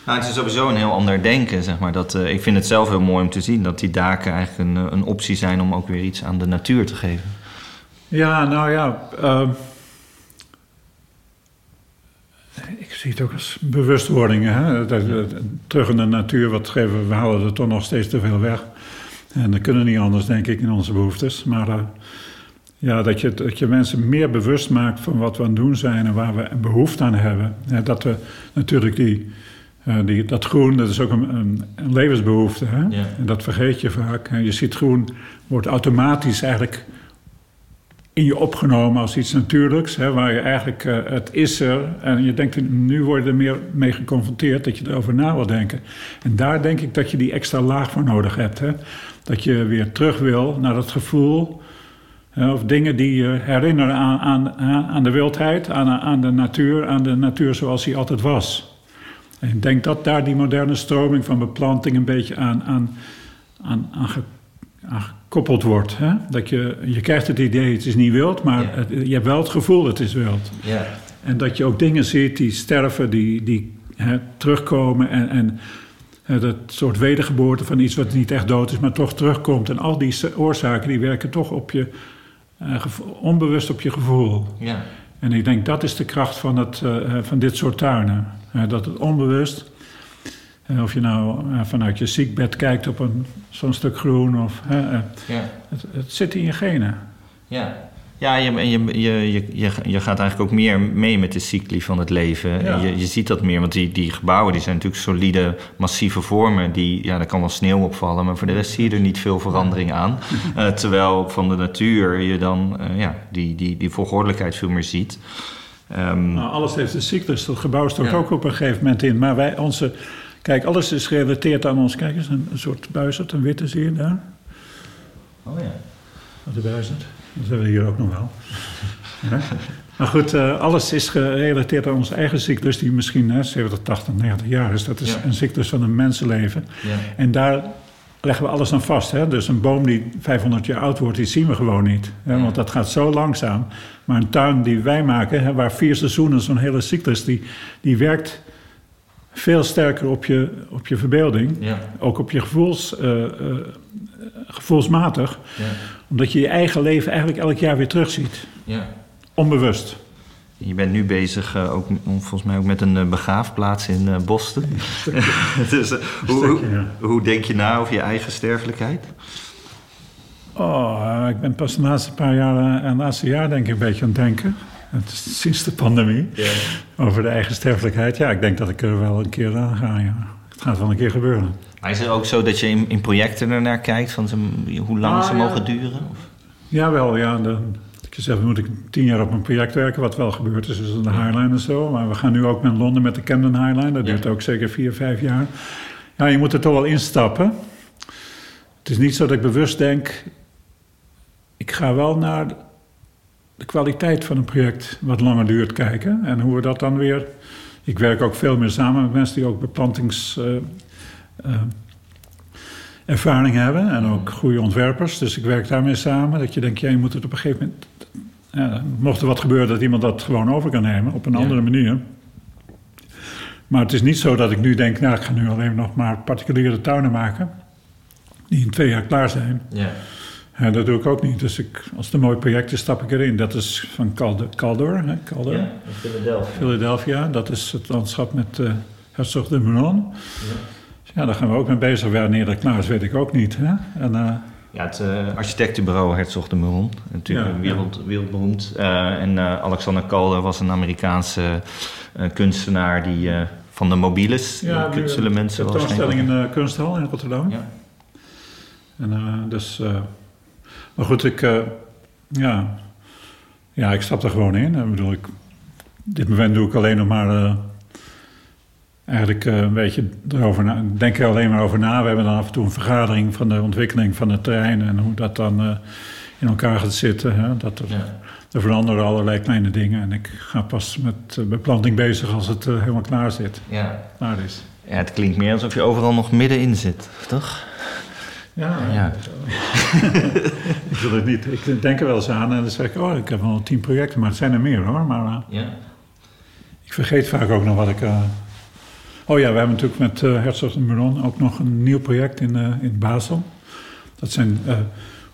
Nou, het is sowieso een heel ander denken, zeg maar. Dat, uh, ik vind het zelf heel mooi om te zien dat die daken eigenlijk een, een optie zijn om ook weer iets aan de natuur te geven.
Ja, nou ja. Uh, ik zie het ook als bewustwording. Hè? Dat, terug in de natuur, wat geven we, halen er toch nog steeds te veel weg. En dat kunnen niet anders, denk ik, in onze behoeftes. Maar uh, ja, dat je, dat je mensen meer bewust maakt van wat we aan het doen zijn en waar we behoefte aan hebben. Ja, dat we natuurlijk die. Uh, die, dat groen, dat is ook een, een, een levensbehoefte. Hè?
Ja.
En dat vergeet je vaak. Je ziet groen wordt automatisch eigenlijk in je opgenomen als iets natuurlijks. Hè? Waar je eigenlijk, uh, het is er. En je denkt, nu word je er meer mee geconfronteerd dat je erover na wil denken. En daar denk ik dat je die extra laag voor nodig hebt. Hè? Dat je weer terug wil naar dat gevoel... Of dingen die je herinneren aan, aan, aan de wildheid, aan, aan de natuur, aan de natuur zoals die altijd was. En ik denk dat daar die moderne stroming van beplanting een beetje aan, aan, aan, aan gekoppeld wordt. Hè? Dat je, je krijgt het idee, het is niet wild, maar
Ja.
het- je hebt wel het gevoel, het is wild.
Ja.
En dat je ook dingen ziet die sterven, die, die hè, terugkomen en, en hè, dat soort wedergeboorte van iets wat niet echt dood is, maar toch terugkomt. En al die oorzaken die werken toch op je, eh, onbewust op je gevoel.
Ja.
En ik denk dat is de kracht van, het, eh, van dit soort tuinen. Eh, dat het onbewust, eh, of je nou eh, vanuit je ziekbed kijkt op een, zo'n stuk groen, of, hè, eh,
Ja.
het, het zit in je genen.
Ja. Ja, je, je, je, je, je, je gaat eigenlijk ook meer mee met de cycli van het leven.
Ja.
Je, je ziet dat meer, want die, die gebouwen die zijn natuurlijk solide, massieve vormen. Die, ja, daar kan wel sneeuw opvallen, maar voor de rest zie je er niet veel verandering aan. Eh, terwijl van de natuur je dan ja, die, die, die volgordelijkheid veel meer ziet. Ehm,
Nou, alles heeft een cyclus. Dat gebouw stort
Ja.
ook op een gegeven moment in. Maar wij, onze, kijk, alles is gerelateerd aan ons. Kijk eens, een, een soort buizerd, een witte zie je daar.
oh ja.
Wat een buizerd. Dat hebben we hier ook nog wel. Ja. Maar goed, eh, alles is gerelateerd aan onze eigen cyclus, die misschien hè, 70, 80, 90 jaar is. Dat is
Ja.
een cyclus van een mensenleven.
Ja.
En daar leggen we alles aan vast. Hè? Dus een boom die 500 jaar oud wordt, die zien we gewoon niet. Hè?
Ja.
Want dat gaat zo langzaam. Maar een tuin die wij maken, hè, waar vier seizoenen, zo'n hele cyclus, die, die werkt veel sterker op je, op je verbeelding.
Ja.
Ook op je gevoels, eh, eh, gevoelsmatig.
Ja.
Omdat je je eigen leven eigenlijk elk jaar weer terugziet.
Ja.
Onbewust.
Je bent nu bezig eh, ook, volgens mij ook met een eh, begraafplaats in Boston. dus, hoe, hoe, denk je na over je eigen sterfelijkheid?
Oh, ik ben pas de laatste paar jaar, en laatste jaar denk ik een beetje aan het denken. Sinds de pandemie. Over de eigen sterfelijkheid. Ja, ik denk dat ik er wel een keer aan ga. Ja. Het gaat wel een keer gebeuren.
Maar is het ook zo dat je in, in projecten ernaar kijkt van ze, hoe lang
Ah,
ze
ja.
mogen duren? Of?
Jawel, ja. Dan, ik zeg, moet ik tien jaar op een project werken, wat wel gebeurd is. Dus de Highline en zo. Maar we gaan nu ook met Londen met de Camden Highline. Dat
Ja.
duurt ook zeker vier, vijf jaar. Ja, je moet er toch wel instappen. Het is niet zo dat ik bewust denk... Ik ga wel naar de kwaliteit van een project wat langer duurt kijken. En hoe we dat dan weer... Ik werk ook veel meer samen met mensen die ook beplantings... eh, eh, ervaring hebben en ook goede ontwerpers. Dus ik werk daarmee samen. Dat je denkt, ja, je moet het op een gegeven moment... Ja, mocht er wat gebeuren, dat iemand dat gewoon over kan nemen op een
Ja.
andere manier. Maar het is niet zo dat ik nu denk, nou, ik ga nu alleen nog maar particuliere tuinen maken. Die in twee jaar klaar zijn.
Ja.
Ja, dat doe ik ook niet. Dus ik, als het een mooi project is, stap ik erin. Dat is van Calder, Caldor, hè,
ja, in Philadelphia.
Philadelphia. Dat is het landschap met eh Herzog de Meuron.
Ja.
Ja, daar gaan we ook mee bezig. Wanneer dat klaar is, weet ik ook niet. Hè? En, uh,
ja, het uh, architectenbureau Herzog de Meuron. Natuurlijk ja, wereld, wereldberoemd. Uh, en Alexander Calder was een Amerikaanse kunstenaar die van de mobiles,
ja,
zullen mensen
wel tentoonstelling in de kunsthal in Rotterdam. Ja. En dus... maar goed, ik... ja, ja, ik stap er gewoon in. Ik bedoel, ik, dit moment doe ik alleen nog maar eigenlijk uh, een beetje erover na, denk er alleen maar over na. We hebben dan af en toe een vergadering van de ontwikkeling van het terrein en hoe dat dan in elkaar gaat zitten. Hè? Dat er, ja. er, veranderen allerlei kleine dingen en ik ga pas met beplanting bezig als het helemaal klaar zit.
Ja.
Klaar is.
Ja, het klinkt meer alsof je overal nog middenin zit, toch?
Ja, ja. ik wil het niet. Ik denk er wel eens aan en dan zeg ik, oh, ik heb al tien projecten, maar het zijn er meer hoor. Maar
ja.
ik vergeet vaak ook nog wat ik Oh ja, we hebben natuurlijk met uh, Herzog en Meron ook nog een nieuw project in, uh, in Basel. Dat zijn, uh,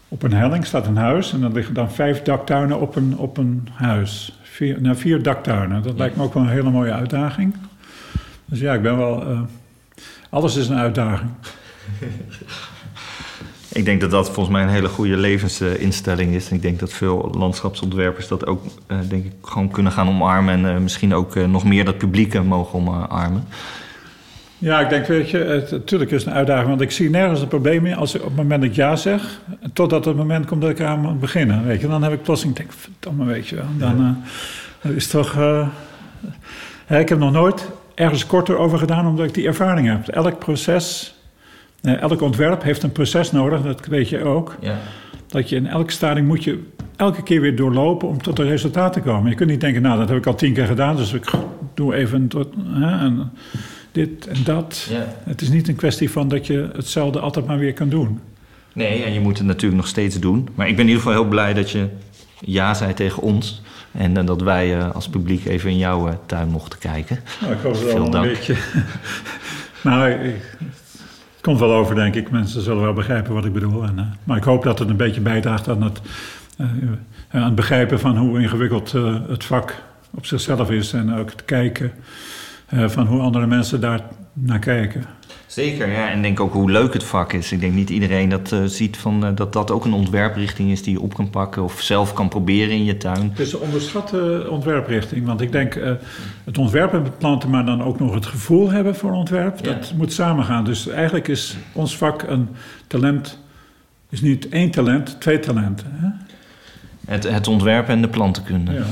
op een helling staat een huis en dan liggen dan vijf daktuinen op een, op een huis. Vier, nou, vier daktuinen. Dat lijkt me ook wel een hele mooie uitdaging. Dus ja, ik ben wel... alles is een uitdaging.
Ik denk dat dat volgens mij een hele goede levensinstelling is. En ik denk dat veel landschapsontwerpers dat ook denk ik, gewoon kunnen gaan omarmen. En misschien ook nog meer dat publiek mogen omarmen.
Ja, ik denk, weet je, het, natuurlijk is het een uitdaging. Want ik zie nergens een probleem in als ik op het moment dat ik ja zeg... totdat het moment komt dat ik aan moet beginnen, weet je. Dan heb ik plotseling, denk verdomme, weet je wel. Dan uh, is toch... Uh, ik heb nog nooit ergens korter over gedaan, omdat ik die ervaring heb. Elk proces, elk ontwerp heeft een proces nodig, dat weet je ook.
Ja.
Dat je in elk stadium moet je elke keer weer doorlopen om tot een resultaat te komen. Je kunt niet denken, nou, dat heb ik al tien keer gedaan, dus ik doe even tot... en, dit en dat.
Ja.
Het is niet een kwestie van dat je hetzelfde altijd maar weer kan doen.
Nee, en je moet het natuurlijk nog steeds doen. Maar ik ben in ieder geval heel blij dat je ja zei tegen ons. En dat wij uh, als publiek even in jouw uh, tuin mochten kijken.
Nou, ik hoop wel een beetje. nou, het komt wel over, denk ik. Mensen zullen wel begrijpen wat ik bedoel. En, maar ik hoop dat het een beetje bijdraagt aan het, aan het begrijpen van hoe ingewikkeld het vak op zichzelf is. En ook het kijken van hoe andere mensen daar naar kijken.
Zeker, ja. En denk ook hoe leuk het vak is. Ik denk niet iedereen dat uh, ziet van, uh, dat dat ook een ontwerprichting is die je op kan pakken of zelf kan proberen in je tuin.
Het is een onderschatte ontwerprichting. Want ik denk uh, het ontwerpen beplanten, maar dan ook nog het gevoel hebben voor ontwerp, ja. dat moet samengaan. Dus eigenlijk is ons vak een talent, is niet één talent, twee talenten. Hè?
Het, het ontwerpen en de plantenkunde.
Ja.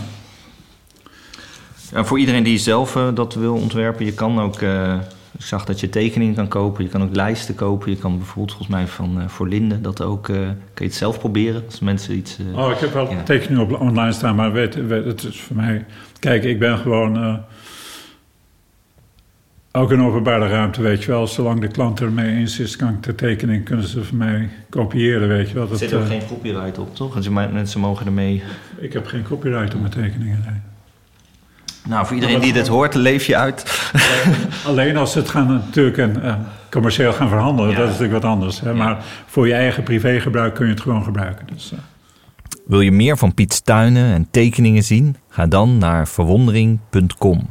Ja, voor iedereen die zelf dat wil ontwerpen, je kan ook. Uh, ik zag dat je tekeningen kan kopen, je kan ook lijsten kopen. Je kan bijvoorbeeld volgens mij van uh, voor Linde dat ook. kan je het zelf proberen als mensen iets.
oh, ik heb wel ja. tekeningen op online staan, maar weet, weet, het is voor mij. Kijk, ik ben gewoon. ook een openbare ruimte, weet je wel. Zolang de klant ermee eens is, kan ik de tekening kunnen ze van mij kopiëren, weet je wel.
Er zit ook geen copyright op, toch? Mensen mogen ermee.
Ik heb geen copyright op mijn tekeningen. Nee.
Nou, voor iedereen die dit hoort, leef je uit.
Alleen als ze het gaan natuurlijk en, uh, commercieel gaan verhandelen, ja. dat is natuurlijk wat anders. Hè? Ja. Maar voor je eigen privégebruik kun je het gewoon gebruiken. Dus, uh.
Wil je meer van Piet's tuinen en tekeningen zien? Ga dan naar verwondering.com.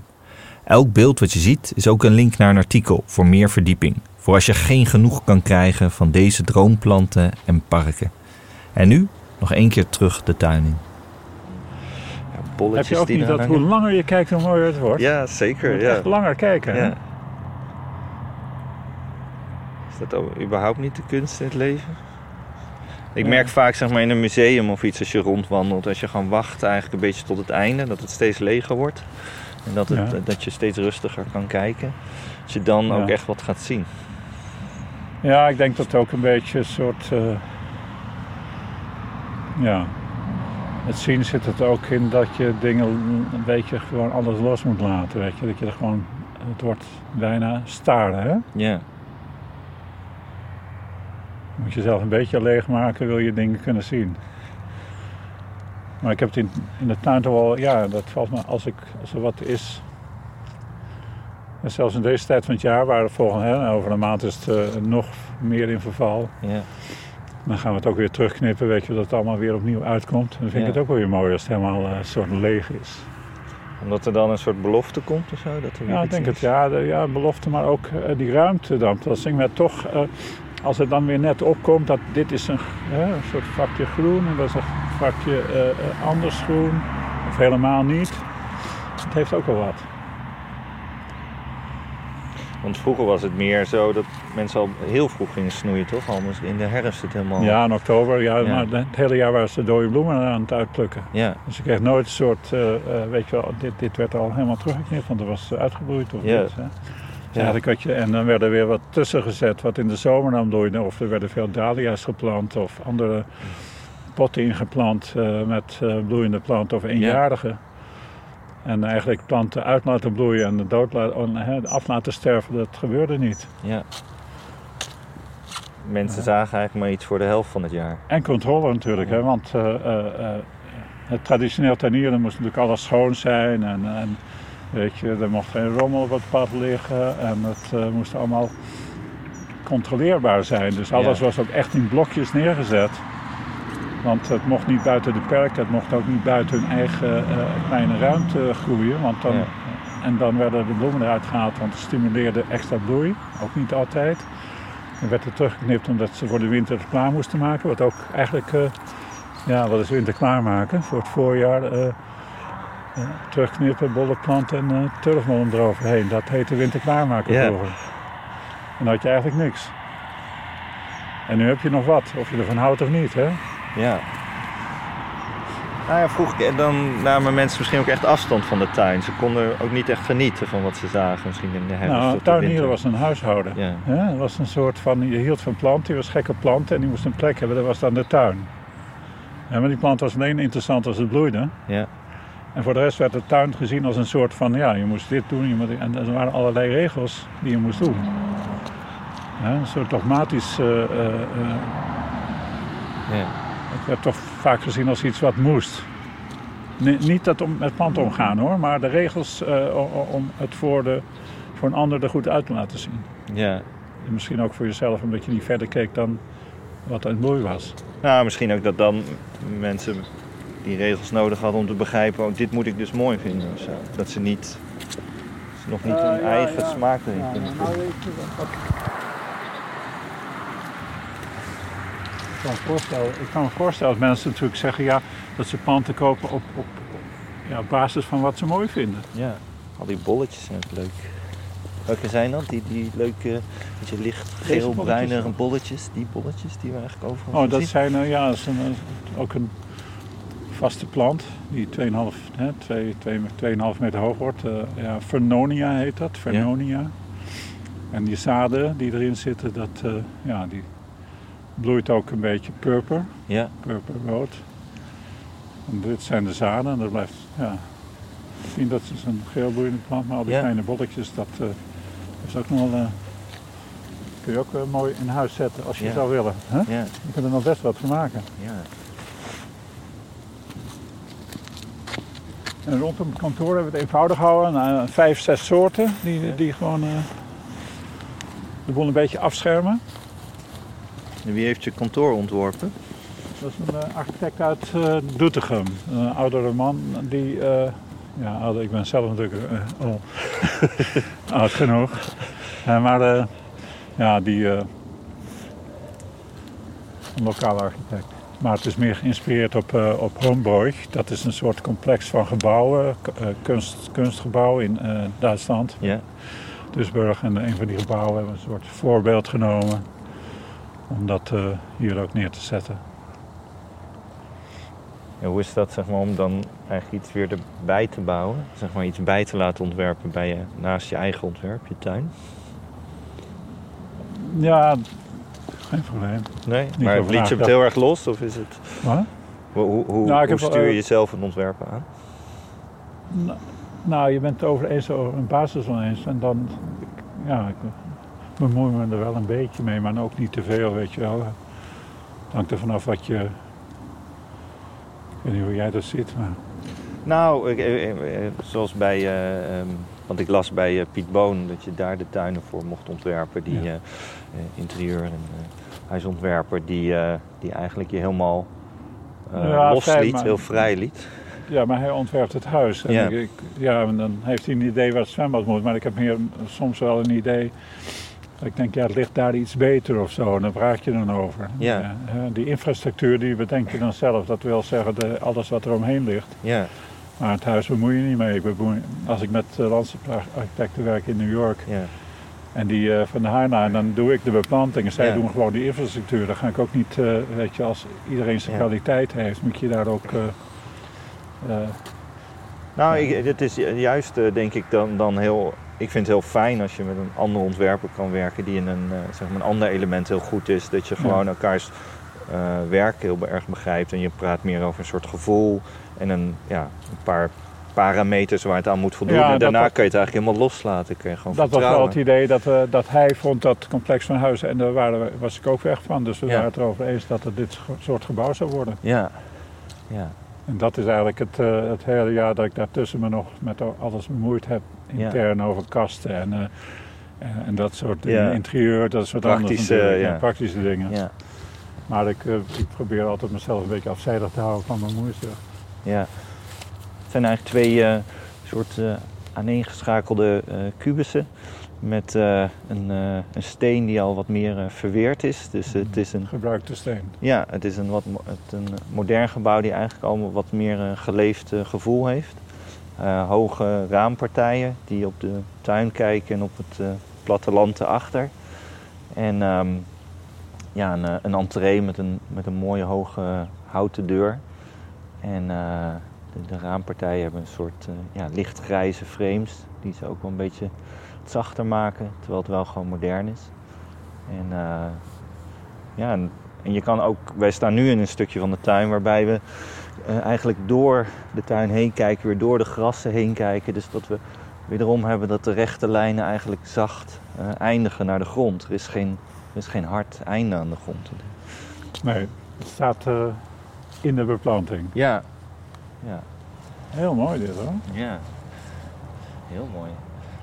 Elk beeld wat je ziet is ook een link naar een artikel voor meer verdieping. Voor als je geen genoeg kan krijgen van deze droomplanten en parken. En nu nog één keer terug de tuin in
bolletjes Heb je ook niet dat hoe langer je kijkt, hoe mooier het wordt?
Ja, zeker.
Je
ja.
echt langer kijken.
Ja. Is dat überhaupt niet de kunst in het leven? Ik merk vaak zeg maar, in een museum of iets als je rondwandelt, als je gewoon wacht eigenlijk een beetje tot het einde, dat het steeds leger wordt. En dat, het, ja. dat je steeds rustiger kan kijken. Dat je dan ook echt wat gaat zien.
Ja, ik denk dat het ook een beetje een soort. Uh, ja, het zien zit het ook in dat je dingen een beetje gewoon alles los moet laten. Weet je? Dat je er gewoon, het wordt bijna staren. Hè?
Ja.
Moet je zelf een beetje leegmaken, wil je dingen kunnen zien. Maar ik heb het in, in de tuin toch wel, ja, dat valt me als, ik, als er wat is. En zelfs in deze tijd van het jaar, waar volgende, hè, over een maand is het uh, nog meer in verval.
Ja.
Dan gaan we het ook weer terugknippen, weet je, dat het allemaal weer opnieuw uitkomt. En dan vind ja. ik het ook wel weer mooi als het helemaal uh, soort leeg is.
Omdat er dan een soort belofte komt of zo? Dat er
ja, ik denk het. Ja, de, ja, belofte, maar ook uh, die ruimte dan. Dat zing met toch, uh, als het dan weer net opkomt, dat dit is een, uh, een soort vakje groen en dat is een vakje anders groen. Of helemaal niet. Het heeft ook wel wat.
Want vroeger was het meer zo dat mensen al heel vroeg gingen snoeien, toch? Anders in de herfst het helemaal...
Ja, in oktober. Ja, Maar het hele jaar waren ze dode bloemen aan het uitplukken.
Ja.
Dus je kreeg nooit een soort, uh, uh, weet je wel, dit, dit werd al helemaal teruggeknipt, want er was uitgebloeid of ja. iets. Hè? Ja. Ja, je, en dan werd er weer wat tussen gezet, wat in de zomer dan bloeide. Of er werden veel dahlia's geplant of andere potten ingeplant uh, met bloeiende planten of eenjarigen. En eigenlijk planten uit laten bloeien en dood laten, af laten sterven, dat gebeurde niet.
Ja. Mensen zagen eigenlijk maar iets voor de helft van het jaar.
En controle natuurlijk, hè, want uh, uh, het traditioneel tuinieren moest natuurlijk alles schoon zijn. En, en, weet je, er mocht geen rommel op het pad liggen en het moest allemaal controleerbaar zijn. Dus alles was ook echt in blokjes neergezet. Want het mocht niet buiten de perk, het mocht ook niet buiten hun eigen uh, kleine ruimte groeien. Want dan, En dan werden de bloemen eruit gehaald, want het stimuleerde extra bloei. Ook niet altijd. Dan werd er teruggeknipt omdat ze voor de winter klaar moesten maken. Wat ook eigenlijk, uh, ja, wat is winter klaarmaken? Voor het voorjaar uh, terugknippen, bolle planten en turfmollen eroverheen. Dat heette winter klaarmaken yeah. vroeger. En dan had je eigenlijk niks. En nu heb je nog wat, of je ervan houdt of niet, hè?
Ja. Nou ja, vroeger dan namen mensen misschien ook echt afstand van de tuin. Ze konden ook niet echt genieten van wat ze zagen, misschien in de herfst.
Nou, tuinieren was een huishouden. Ja. ja. Het was een soort van, je hield van planten, je was gekke planten en die moest een plek hebben, dat was dan de tuin. Ja, maar die plant was alleen interessant als het bloeide.
Ja.
En voor de rest werd de tuin gezien als een soort van, ja, je moest dit doen, je en er waren allerlei regels die je moest doen. Ja, een soort dogmatisch. Uh, uh, uh, ja. Het werd toch vaak gezien als iets wat moest. niet dat om met planten omgaan hoor, maar de regels uh, om het voor, de, voor een ander er goed uit te laten zien.
Ja.
En misschien ook voor jezelf, omdat je niet verder keek dan wat het mooi was.
Nou, misschien ook dat dan mensen die regels nodig hadden om te begrijpen, oh, dit moet ik dus mooi vinden of zo. Dat ze niet, ze nog niet uh, hun ja, eigen ja. smaak erin kunnen
kan me voorstellen, ik kan me voorstellen dat mensen natuurlijk zeggen ja, dat ze planten kopen op, op, ja, basis van wat ze mooi vinden.
Ja, al die bolletjes zijn leuk. Welke zijn dat? Die, die leuke, beetje licht geel-bruine bolletjes, die bolletjes die we eigenlijk overal
Oh, dat zijn, uh, ja, dat is een, ook een vaste plant die 2,5 2, 2, 2,5 meter hoog wordt. Uh, ja, Vernonia heet dat, Vernonia. Ja. En die zaden die erin zitten, dat, uh, ja, die bloeit ook een beetje purper.
Ja.
Purperrood. En dit zijn de zaden en dat blijft, ja. Misschien dat is een geel bloeiende plant, maar al die kleine bolletjes, dat uh, is ook nog wel. Uh, kun je ook uh, mooi in huis zetten als je ja. zou willen. Hè?
Ja.
Je kunt er nog best wat van maken.
Ja.
En rondom het kantoor hebben we het eenvoudig gehouden. Nou, vijf, zes soorten die, die gewoon de boel een beetje afschermen.
En wie heeft je kantoor ontworpen?
Dat is een uh, architect uit uh, Doetinchem. Een oudere man die... Uh, ja, ouder, ik ben zelf natuurlijk al oud genoeg. maar ja, die... een lokale architect. Maar het is meer geïnspireerd op, op Homburg. Dat is een soort complex van gebouwen, kunst, kunstgebouwen in Duitsland.
Ja.
Duisburg en een van die gebouwen hebben een soort voorbeeld genomen om dat uh, hier ook neer te zetten.
En hoe is dat zeg maar, om dan eigenlijk iets weer erbij te bouwen? Zeg maar iets bij te laten ontwerpen bij je, naast je eigen ontwerp, je tuin?
Ja, geen probleem.
Nee, Niet maar liet je het heel erg los of is het...
Wat?
Hoe, hoe, nou, hoe stuur je uh, jezelf een ontwerp aan?
Nou, nou, je bent het over eens over een basis eens en dan... Ja, ik, bemoei me er wel een beetje mee, maar ook niet te veel, weet je wel. Het hangt er vanaf wat je... Ik weet niet hoe jij dat ziet, maar...
Nou, eh, eh, zoals bij... Uh, um, want ik las bij uh, Piet Boon dat je daar de tuinen voor mocht ontwerpen. Die ja. interieur en huisontwerper die, die eigenlijk je helemaal ja, losliet, heel vrij liet.
ja, maar hij ontwerpt het huis. En
Ja.
ik, ja, en dan heeft hij een idee waar het zwembad moet. Maar ik heb meer soms wel een idee. Ik denk, ja, het ligt daar iets beter of zo. En dan praat je dan over.
Ja.
hè, die infrastructuur die bedenk je dan zelf. Dat wil zeggen, de, alles wat er omheen ligt.
Ja,
Maar het huis bemoei je niet mee. Ik bemoei, als ik met uh, landschaparchitecten werk in New York.
ja,
En die eh, van de Haarnaar, dan doe ik de beplanting. Zij
Ja.
doen gewoon die infrastructuur. Dan ga ik ook niet, eh, weet je, als iedereen zijn
Ja.
kwaliteit heeft, moet je daar ook. eh, eh,
Nou, ik, het is ju- juist eh, denk ik dan, dan heel. Ik vind het heel fijn als je met een andere ontwerper kan werken die in een, eh, zeg maar een ander element heel goed is. Dat je gewoon elkaars eh, werk heel erg begrijpt en je praat meer over een soort gevoel en een, ja, een paar parameters waar het aan moet voldoen.
Ja,
en daarna
was-
kun je het eigenlijk helemaal loslaten. Kun je gewoon
dat was wel het idee dat, we, dat hij vond dat complex van huizen. En daar waren was ik ook weg van. Dus we
Ja.
waren het erover eens dat het dit soort gebouw zou worden.
Ja, ja,
En dat is eigenlijk het, eh, het hele jaar dat ik daartussen me nog met alles bemoeid heb.
Ja.
Intern over kasten en, eh, en, dat soort
Ja.
Interieur, dat soort andere
Praktische,
natuurlijk.
ja.
praktische dingen.
ja,
Maar ik, ik probeer altijd mezelf een beetje afzijdig te houden van mijn moeite.
ja. Het zijn eigenlijk twee soort aaneengeschakelde kubussen. Met eh, een, eh, een steen die al wat meer eh, verweerd is. Dus het is een
Gebruikte steen.
Ja, het is een, wat, het een modern gebouw die eigenlijk al wat meer een geleefd gevoel heeft. Hoge raampartijen die op de tuin kijken en op het platteland erachter. En ehm, ja, een, een entree met een, met een mooie hoge houten deur. En de, de raampartijen hebben een soort ja, lichtgrijze frames die ze ook wel een beetje zachter maken, terwijl het wel gewoon modern is. En eh, ja, en, en je kan ook, wij staan nu in een stukje van de tuin waarbij we eh, eigenlijk door de tuin heen kijken, weer door de grassen heen kijken. Dus dat we wederom hebben dat de rechte lijnen eigenlijk zacht eh, eindigen naar de grond. Er is geen, er is geen hard einde aan de grond.
Nee, het staat in de beplanting.
Ja, ja,
Heel mooi dit hoor.
ja. Heel mooi.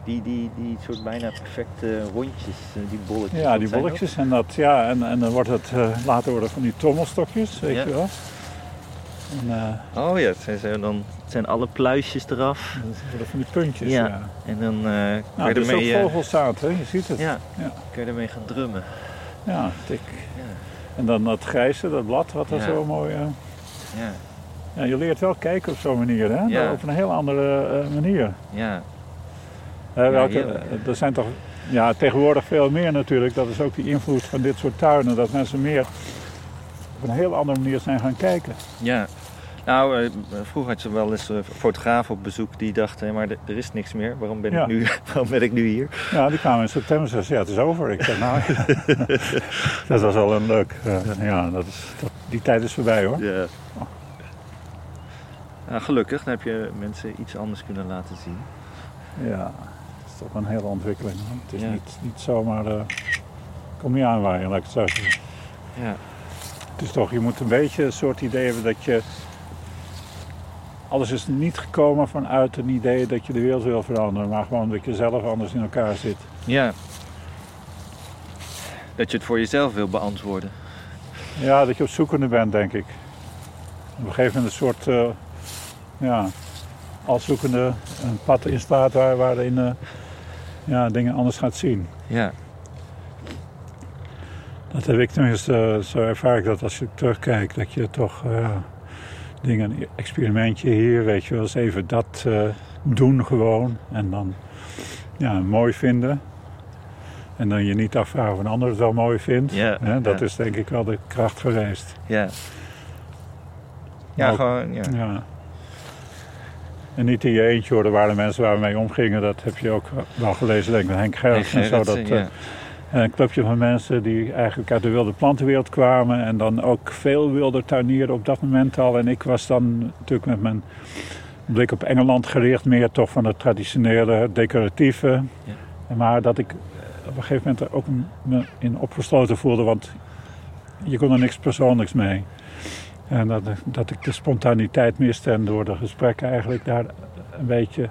Die, die, die soort bijna perfecte rondjes, eh, die bolletjes.
Ja, die bolletjes en dat, ja, en, en dan wordt het eh, later worden van die trommelstokjes, weet
Ja.
je wel. En eh,
Oh ja, het zijn, zo dan, het zijn alle pluisjes eraf.
dat worden van die puntjes.
Ja.
Ja.
En dan eh
Nou,
kun je
er is ook
ermee...
vogelzaad, hè? je ziet het.
ja,
Ja.
kun je ermee gaan drummen.
Ja, tik.
Ja,
En dan dat grijze, dat blad, wat er zo mooi...
ja,
ja, je leert wel kijken op zo'n manier, hè?
Ja.
Op een heel andere manier.
ja.
Hè, welke,
heerlijk.
eh, er zijn toch ja, tegenwoordig veel meer natuurlijk. Dat is ook die invloed van dit soort tuinen. Dat mensen meer op een heel andere manier zijn gaan kijken.
ja. Nou, eh, vroeger had je wel eens een fotograaf op bezoek die dacht, hé, maar er- is niks meer. Waarom ben,
Ja.
ik, nu, waarom ben ik nu hier?
Ja, die kwamen in september en zeiden, ja, het is over. Ik zeg, nou, dat was wel een leuk. eh, ja, dat is, dat, die tijd is voorbij hoor.
Ja. Nou, gelukkig, dan heb je mensen iets anders kunnen laten zien.
Ja, toch een hele ontwikkeling. Het is
Ja.
niet, niet zomaar, eh kom niet aanwaaien, laat ik het zo zeggen.
Ja,
Het is toch, je moet een beetje een soort idee hebben dat je... Alles is niet gekomen vanuit een idee dat je de wereld wil veranderen, maar gewoon dat je zelf anders in elkaar zit.
ja. Dat je het voor jezelf wil beantwoorden.
Ja, dat je op zoekende bent, denk ik. Op een gegeven moment een soort, eh, ja, als zoekende een pad instaat waar, waarin eh, ja, dingen anders gaat zien.
Ja,
Dat heb ik tenminste, eh, zo ervaar ik dat als je terugkijkt, dat je toch eh, dingen, experimentje hier, weet je wel, eens even dat eh, doen gewoon. En dan ja, mooi vinden. En dan je niet afvragen of een ander het wel mooi vindt.
Ja,
Hè, dat
ja.
is denk ik wel de kracht geweest.
ja. Ja,
ook-
gewoon, ja.
Ja. En niet in je eentje hoor, er waren mensen waar we mee omgingen. Dat heb je ook wel gelezen, denk ik, met Henk Gerrits en zo. Dat, eh, een clubje van mensen die eigenlijk uit de wilde plantenwereld kwamen. En dan ook veel wilde tuinieren op dat moment al. En ik was dan natuurlijk met mijn blik op Engeland gericht. Meer toch van het traditionele, het decoratieve.
Ja.
Maar dat ik op een gegeven moment er ook me in opgesloten voelde. Want je kon er niks persoonlijks mee. En dat, dat ik de spontaniteit miste. En door de gesprekken eigenlijk daar een beetje...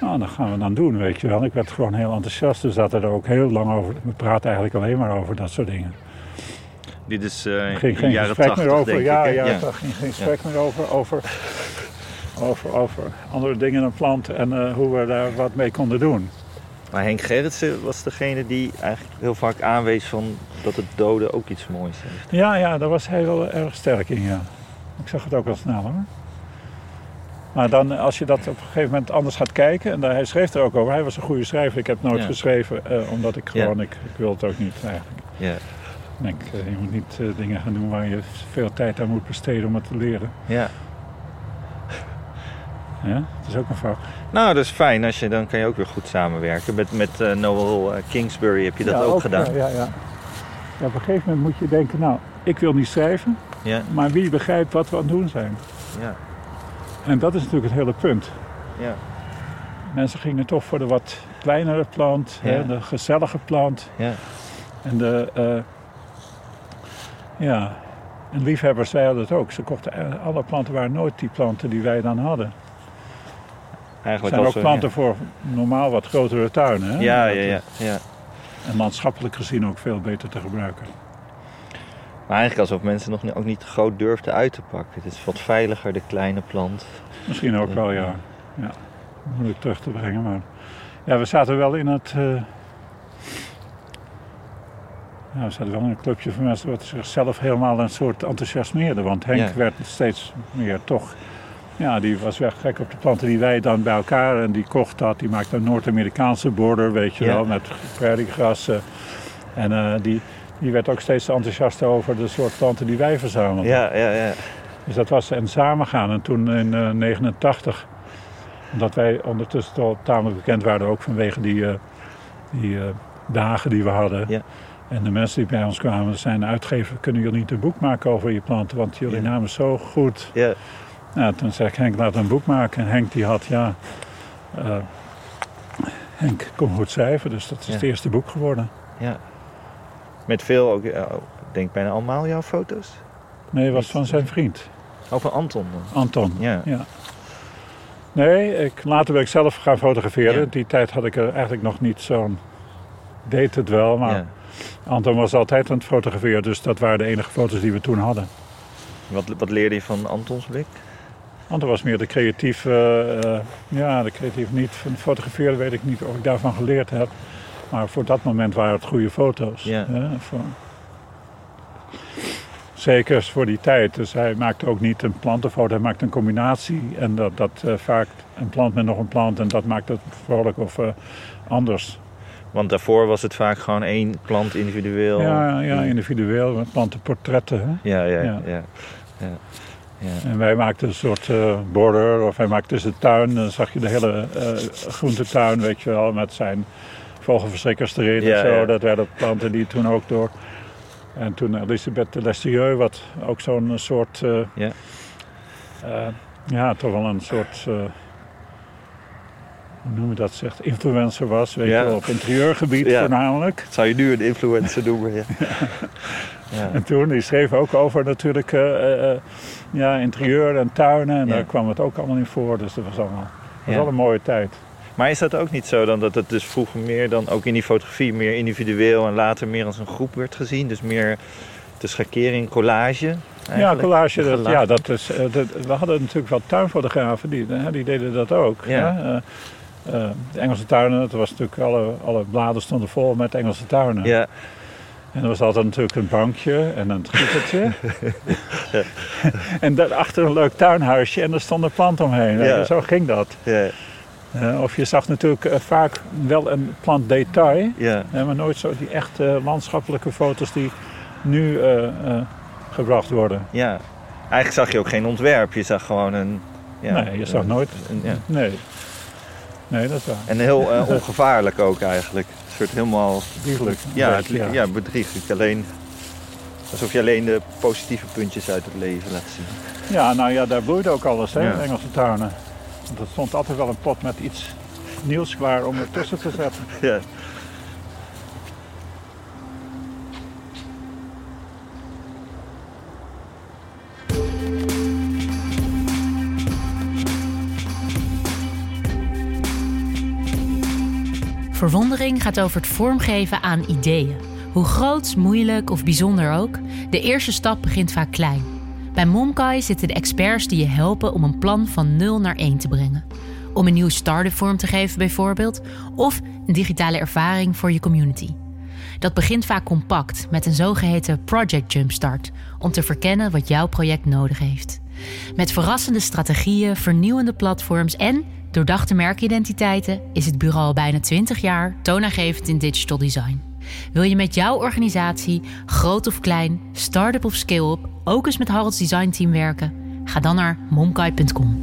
Nou, dat gaan we dan doen, weet je wel. Ik werd gewoon heel enthousiast. Dus dat er ook heel lang over... We praten eigenlijk alleen maar over dat soort dingen.
Dit is eh
Er
in
ging geen
jaren
gesprek
80,
meer over.
denk
ja,
ik.
ja, ging geen gesprek meer over, over, over, over andere dingen dan planten en eh, hoe we daar wat mee konden doen.
Maar Henk Gerritsen was degene die eigenlijk heel vaak aanwees van dat het doden ook iets moois heeft.
Ja, ja, daar was hij wel erg sterk in, ja. Ik zag het ook wel snel hoor. Maar dan, als je dat op een gegeven moment anders gaat kijken, en daar, hij schreef er ook over, hij was een goede schrijver. Ik heb nooit
Ja.
geschreven, eh, omdat ik
Ja.
gewoon, ik, ik wil het ook niet eigenlijk.
Ja,
Ik denk, eh, je moet niet eh, dingen gaan doen waar je veel tijd aan moet besteden om het te leren.
ja.
Ja, het is ook een vak.
Nou, dat is fijn. Als je, dan kan je ook weer goed samenwerken. Met, met eh, Noel eh, Kingsbury heb je dat
Ja,
ook, gedaan.
Ja, ja, ja. Ja, op een gegeven moment moet je denken, nou, ik wil niet schrijven,
Ja,
maar wie begrijpt wat we aan het doen zijn?
ja,
En dat is natuurlijk het hele punt.
ja.
Mensen gingen toch voor de wat kleinere plant,
Ja.
hè, de gezellige plant.
ja.
En de, eh, ja, en liefhebbers, hadden het ook. Ze kochten, alle planten waren nooit die planten die wij dan hadden.
Eigenlijk
zijn ook planten voor normaal wat grotere tuinen. Hè?
Ja, ja, ja, ja.
En landschappelijk gezien ook veel beter te gebruiken.
Maar eigenlijk alsof mensen nog ook niet groot durfden uit te pakken. Het is wat veiliger, de kleine plant.
Misschien ook wel, ja. ja. Moeilijk terug te brengen, maar... Ja, we zaten wel in het... eh, Ja, we zaten wel in een clubje van mensen wat zichzelf helemaal een soort enthousiasmeerde. Want Henk werd steeds meer toch... Ja, die was weg gek op de planten die wij dan bij elkaar... En die kocht dat, die maakte een Noord-Amerikaanse border, weet je
Ja.
wel, met prairiegrassen. En eh, die, die werd ook steeds enthousiaster over de soort planten die wij verzamelden.
Ja, ja, ja.
Dus dat was en samengaan. En toen in 1989, omdat wij ondertussen al tamelijk bekend waren, ook vanwege die, eh, die eh, dagen die we hadden.
Ja.
En de mensen die bij ons kwamen, zijn uitgever, kunnen jullie niet een boek maken over je planten? Want jullie
Ja.
namen zo goed.
ja.
Nou, toen zei ik, Henk, laat een boek maken. En Henk die had, ja, eh, Henk kon goed schrijven, dus dat is
Ja.
het eerste boek geworden.
ja. Met veel ook, ik denk bijna allemaal jouw foto's.
Nee, het was van zijn vriend,
Over Anton dan.
Anton.
Ja.
Ja. Nee, ik, later ben ik zelf gaan fotograferen.
Ja.
Die tijd had ik er eigenlijk nog niet zo'n... Deed het wel, maar
Ja.
Anton was altijd aan het fotograferen. Dus dat waren de enige foto's die we toen hadden.
Wat, wat leerde je van Antons blik?
Anton was meer de creatief... eh, eh, ja, de creatief niet. Van fotograferen weet ik niet of ik daarvan geleerd heb. Maar voor dat moment waren het goede foto's.
Ja.
voor... Zeker voor die tijd. Dus hij maakte ook niet een plantenfoto, hij maakte een combinatie. En dat, dat eh, vaak een plant met nog een plant. En dat maakt het vrolijk of anders.
Want daarvoor was het vaak gewoon één plant individueel.
Ja, ja, individueel, met plantenportretten. Hè?
Ja, ja,
Ja.
ja. ja. Ja.
En wij maakten een soort eh, border, of hij maakte dus de tuin. Dan zag je de hele eh, groentetuin, weet je wel, met zijn vogelverschrikkers erin
Ja,
en zo.
ja.
Dat werden planten die toen ook door. En toen Elisabeth de Lestieux, wat ook zo'n soort, eh,
Ja.
ja, toch wel een soort, hoe noem je dat, zegt, influencer was, weet
Ja.
je wel, op interieurgebied
Ja.
voornamelijk.
Dat zou je nu een influencer noemen. Ja. ja.
En toen, die schreef ook over natuurlijk eh, eh, ja, interieur en tuinen. En daar kwam het ook allemaal in voor. Dus dat was allemaal dat was wel een mooie tijd.
Maar is dat ook niet zo dan dat het dus vroeger meer dan ook in die fotografie meer individueel en later meer als een groep werd gezien? Dus meer de schakering, collage?
Ja, collage, dat, ja, dat is, eh, dat, we hadden natuurlijk wel tuinfotografen, die, eh, die deden dat ook.
Ja.
hè. Eh, eh, de Engelse tuinen, dat was natuurlijk alle, alle bladen stonden vol met Engelse tuinen.
Ja,
En er was altijd natuurlijk een bankje en een gietertje. en daarachter een leuk tuinhuisje en er stond een plant omheen.
Ja.
Zo ging dat.
ja,
Eh, of je zag natuurlijk eh, vaak wel een plantdetail,
ja.
maar nooit zo die echte landschappelijke foto's die nu eh, gebracht worden.
ja. Eigenlijk zag je ook geen ontwerp, je zag gewoon een... Ja,
nee, je zag nooit.
een- ja.
Nee. Nee, dat is waar.
En heel ongevaarlijk ook eigenlijk. Soort helemaal...
Bedrieglijk.
Ja, het, ja. bedrieglijk. Alleen... Alsof je alleen de positieve puntjes uit het leven laat zien.
Ja, nou ja, daar bloeide ook alles, hè,
Ja.
Engelse tuinen. Want er stond altijd wel een pot met iets nieuws klaar om ertussen te zetten.
Ja.
Verwondering gaat over het vormgeven aan ideeën. Hoe groot, moeilijk of bijzonder ook, de eerste stap begint vaak klein. Bij Momkai zitten de experts die je helpen om een plan van 0 naar 1 te brengen. Om een nieuwe start-up vorm te geven bijvoorbeeld, of een digitale ervaring voor je community. Dat begint vaak compact met een zogeheten Project Jumpstart om te verkennen wat jouw project nodig heeft. Met verrassende strategieën, vernieuwende platforms en doordachte merkidentiteiten is het bureau al bijna 20 jaar toonaangevend in digital design. Wil je met jouw organisatie, groot of klein, start-up of scale-up, ook eens met Harolds Design Team werken? Ga dan naar momkai.com.